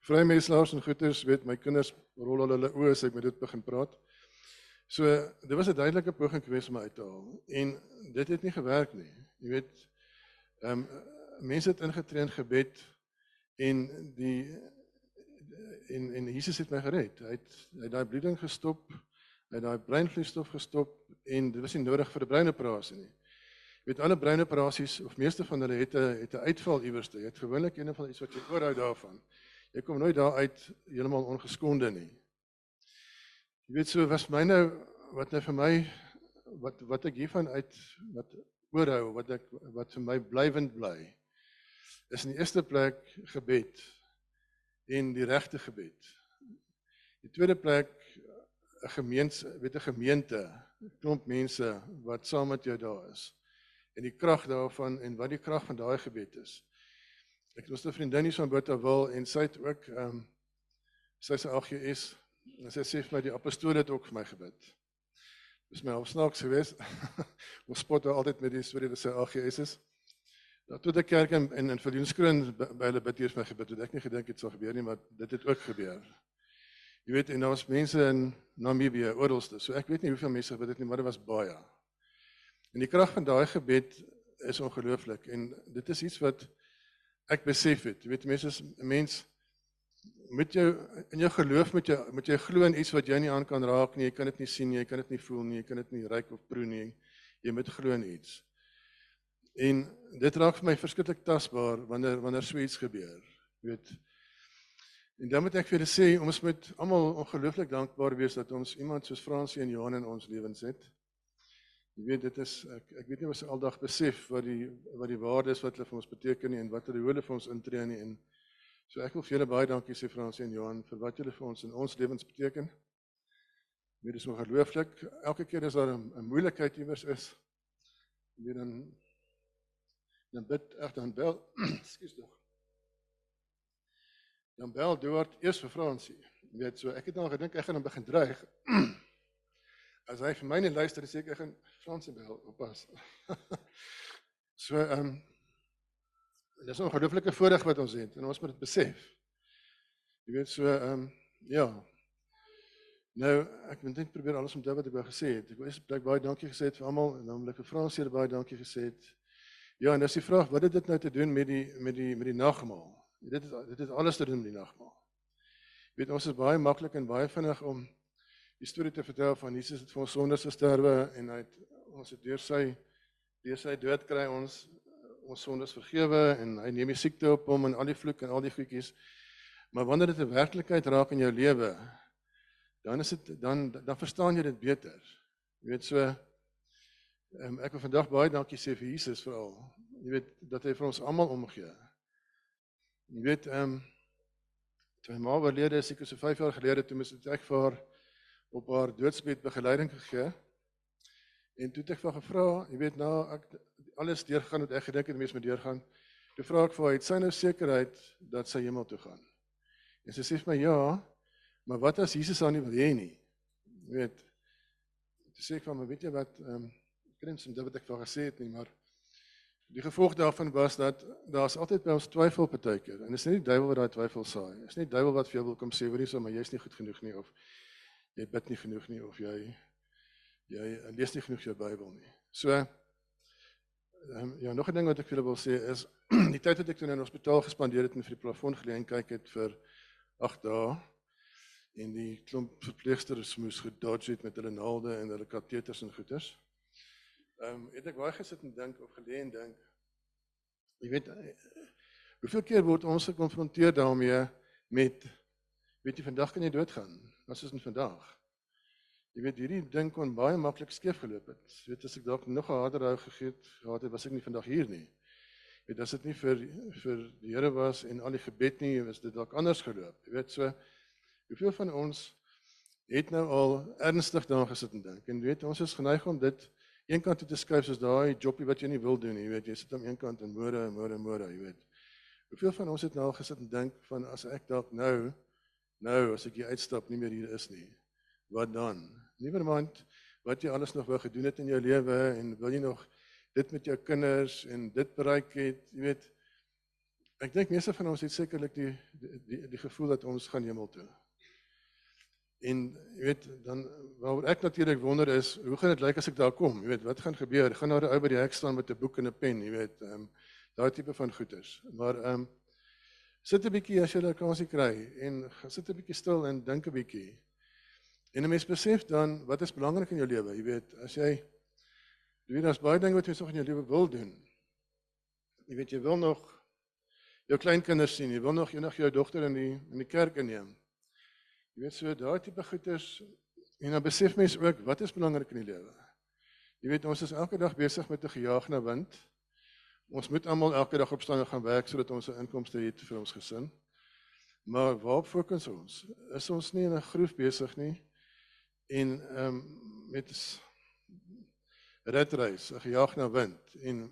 vrymeslaers en goeders, weet my kinders rol al hulle oë as ek met dit begin praat. So dit was 'n duidelike poging geweest om uit te haal en dit het nie gewerk nie. Jy weet ehm um, mense het ingetree in gebed en die en en Jesus het my gered. Hy het hy daai bloeding gestop, hy het daai breinvloeistof gestop en dit was nie nodig vir 'n breinoperasie nie. Jy weet alle breinoperasies of meeste van hulle het 'n het 'n uitval iewers. Jy het gewoonlik een van iets wat jy oorhou daarvan. Jy kom nooit daar uit heeltemal ongeskonde nie. Jy weet so was my nou wat nou vir my wat wat ek hiervan uit wat oorhou wat ek wat vir my blywend bly is in die eerste plek gebed en die regte gebed. Die tweede plek 'n gemeente, weet 'n gemeente, 'n klomp mense wat saam met jou daar is. En die krag daarvan en wat die krag van daai gebed is. Ek het ons 'n vriendin hier van Botawil en sy het ook ehm um, sy sê AGS en sy sê vir my die apostole het ook vir my gebid. Dis my opsnaaks geweest. ons spot altyd met die storie dat sy AGS is. Dat toe die kerk in in, in Verdienskroon by hulle bid vir my gebid het. Ek nie gedink dit sou gebeur nie, maar dit het ook gebeur. Jy weet en daar's mense in Namibië oralste. So ek weet nie hoeveel mense gebid het nie, maar dit was baie. En die krag van daai gebed is ongelooflik en dit is iets wat ek besef het. Jy weet mense is 'n mens met jou in jou geloof met jou met jy glo in iets wat jy nie aan kan raak nie. Jy kan dit nie sien nie, jy kan dit nie voel nie, jy kan dit nie ruik of proe nie. Jy moet glo in iets. En dit raak vir my verskriklik tasbaar wanneer wanneer so iets gebeur. Jy weet En dan moet ek vir julle sê ons moet almal ongelooflik dankbaar wees dat ons iemand soos Fransie en Johan in ons lewens het. Jy weet dit is ek ek weet nie of ons aldag besef wat die wat die waarde is wat hulle vir ons beteken nie en wat hulle hulle vir ons intree nie en so ek wil vir julle baie dankie sê Fransie en Johan vir wat julle vir ons in ons lewens beteken. Dit is ongelooflik. Elke keer as daar 'n, 'n moeilikheid iewers is, weet dan dan bid ek dan bel, ekskuus tog. Dan bel Duart eers vir Fransie. Jy weet so ek het dan gedink ek gaan hom begin dreig. As hy vir my nie luister, sê ek ek gaan Fransie bel, oppas. so ehm um, dis 'n ongelooflike voorreg wat ons het en ons moet dit besef. Jy weet so ehm um, ja. Nou ek moet net probeer alles onthou wat ek wou gesê het. Ek wou eers baie dankie gesê het vir almal en dan wil ek vir Fransie baie dankie gesê het. Ja, en dis die vraag, wat het dit nou te doen met die met die met die nagmaal? Dit is dit is alles te doen met die nagmaal. Jy weet ons is baie maklik en baie vinnig om die storie te vertel van Jesus het vir ons sondes gesterwe en hy het ons het deur sy deur sy dood kry ons ons sondes vergewe en hy neem die siekte op hom en al die vloek en al die goedjies. Maar wanneer dit 'n werklikheid raak in jou lewe, dan is dit dan dan verstaan jy dit beter. Jy weet so um, ek wil vandag baie dankie sê vir Jesus veral. Jy weet dat hy vir ons almal omgee. Jy weet ehm um, toe my ma oorlede is, seker so 5 jaar gelede toe mis ek vir haar op haar doodsbed begeleiding gegee. En toe het ek vir gevra, jy weet nou ek alles deurgegaan wat ek gedink het mense moet deurgaan. Toe vra ek vir haar, het sy nou sekerheid dat sy hemel toe gaan? En sy sê vir my ja, maar wat as Jesus haar nie wil hê nie? Jy weet. Toe sê ek van, maar weet jy wat, ehm um, kan nie sê dit wat ek vir haar gesê het nie, maar die gevolg daarvan was dat daar's altyd by ons twyfel partykeer. En dit is nie die duiwel wat daai twyfel saai. Dit is nie die duiwel wat vir jou wil kom sê, hoorie so, maar jy's nie goed genoeg nie of jy bid nie genoeg nie of jy jy lees nie genoeg jou Bybel nie. So um, ja, nog 'n ding wat ek vir julle wil sê is die tyd wat ek toe in 'n hospitaal gespandeer het en vir die plafon geleen kyk het vir 8 dae en die klomp verpleegsters moes gedodge het met hulle naalde en hulle kateters en goeters. Ehm um, het ek baie gesit en dink of gelê en dink. Jy weet hoeveel keer word ons gekonfronteer daarmee met weet jy vandag kan jy doodgaan. Wat is dit vandag? Jy weet hierdie ding kon baie maklik skeef geloop het. Jy weet as ek dalk nog 'n harder hou gegee het, gehad het, was ek nie vandag hier nie. Jy weet as dit nie vir vir die Here was en al die gebed nie, was dit dalk anders geloop. Jy weet so hoeveel van ons het nou al ernstig daaraan gesit en dink. En weet ons is geneig om dit eenkant toe te skuif soos daai jobbie wat jy nie wil doen nie, jy weet jy sit aan een kant en môre en môre en môre, jy weet. Hoeveel van ons het nou al gesit en dink van as ek dalk nou Nou as ek hier uitstap nie meer hier is nie. Wat dan? Nievermand wat jy alles nog wou gedoen het in jou lewe en wil jy nog dit met jou kinders en dit bereik het, jy weet. Ek dink meeste van ons het sekerlik die die die, die gevoel dat ons gaan hemel toe. En jy weet dan waaroor ek natuurlik wonder is, hoe gaan dit lyk as ek daar kom? Jy weet, wat gaan gebeur? Gaan daar 'n ou by die hek staan met 'n boek en 'n pen, jy weet, ehm um, daai tipe van goeders. Maar ehm um, Sit 'n bietjie as jy 'n kansie kry en sit 'n bietjie stil en dink 'n bietjie. En 'n mens besef dan wat is belangrik in jou lewe. Jy weet, as jy jy weet daar's baie dinge wat jy nog in jou lewe wil doen. Jy weet jy wil nog jou kleinkinders sien, jy wil nog eendag jou dogter in die in die kerk inneem. Jy weet so daai tipe goeders en dan besef mens ook wat is belangrik in die lewe. Jy weet ons is elke dag besig met 'n gejaag na wind. Ons moet almal elke dag opstaan en gaan werk sodat ons 'n inkomste het vir ons gesin. Maar waarop fokus ons? Is ons nie in 'n groef besig nie en ehm um, met redreis, 'n gejaag na wind en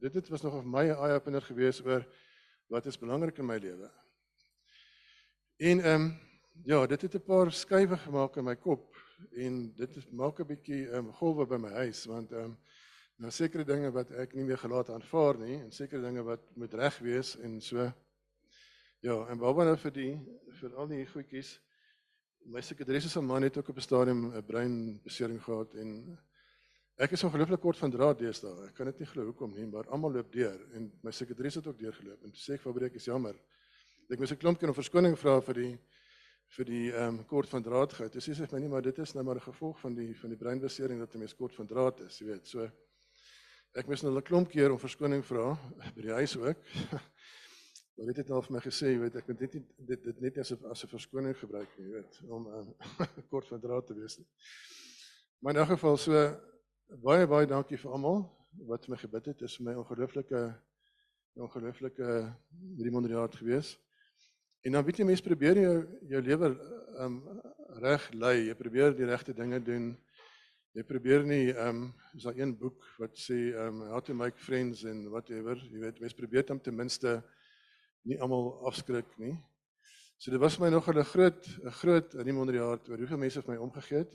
dit het was nog of my eye opener gewees oor wat is belangrik in my lewe. En ehm um, ja, dit het 'n paar skuwe gemaak in my kop en dit maak 'n bietjie ehm um, golwe by my huis want ehm um, Nou sekere dinge wat ek nie meer gelaat aanvaar nie en sekere dinge wat moet reg wees en so. Ja, en waarby nou vir die vir al die goedjies. My sekretaresse se man het ook op 'n stadium 'n breinbesering gehad en Ek is ongelooflik kort van draad deesdae. Ek kan dit nie glo hoekom nie, maar almal loop deur en my sekretaris het ook deurgeloop en toe sê ek Fabreek is jammer. Ek moes 'n klomp keer om verskoning vra vir die vir die ehm um, kort van draad gehou. Dis sê sy vir my nie, maar dit is nou maar 'n gevolg van die van die breinbesering dat 'n mens kort van draad is, jy weet. So ek moes nou 'n klomp keer om verskoning vra by die huis ook. Maar dit het nou vir my gesê, jy weet, ek moet dit nie dit dit net as 'n as 'n verskoning gebruik nie, jy weet, om um, kort van draad te wees. Maar in 'n geval so baie baie dankie vir almal wat my gebid het. Dit is my ongelooflike ongelooflike 300 jaar gewees. En dan weet jy mense probeer jou jou lewe um reg lei. Jy probeer die regte dinge doen. Jy probeer nie um is daar een boek wat sê um how to make friends and whatever. Jy weet mense probeer dan ten minste nie almal afskrik nie. So dit was my nog 'n groot 'n groot in die onder jaar oor hoeveel mense vir my omgegee het.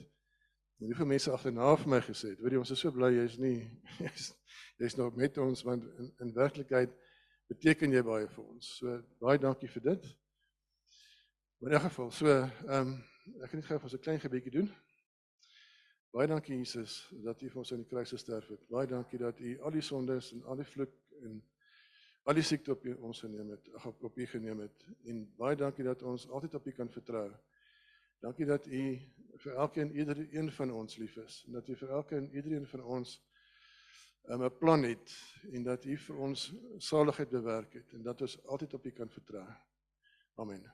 En hoeveel mense agterna vir my gesê het, weet jy ons is so bly jy's nie jy's jy's nog met ons want in, in werklikheid beteken jy baie vir ons. So baie dankie vir dit. Maar in 'n geval, so ehm um, ek gaan net gou vir ons 'n klein gebedjie doen. Baie dankie Jesus dat U vir ons aan die kruis gesterf het. Baie dankie dat U al die sondes en al die vloek en al die siekte op U ons geneem het, op, op U geneem het. En baie dankie dat ons altyd op U kan vertrou. Dankie dat U vir elkeen ieder een van ons lief is en dat U vir elkeen iedereen van ons um, 'n plan het en dat U vir ons saligheid bewerk het en dat ons altyd op U kan vertrou. Amen.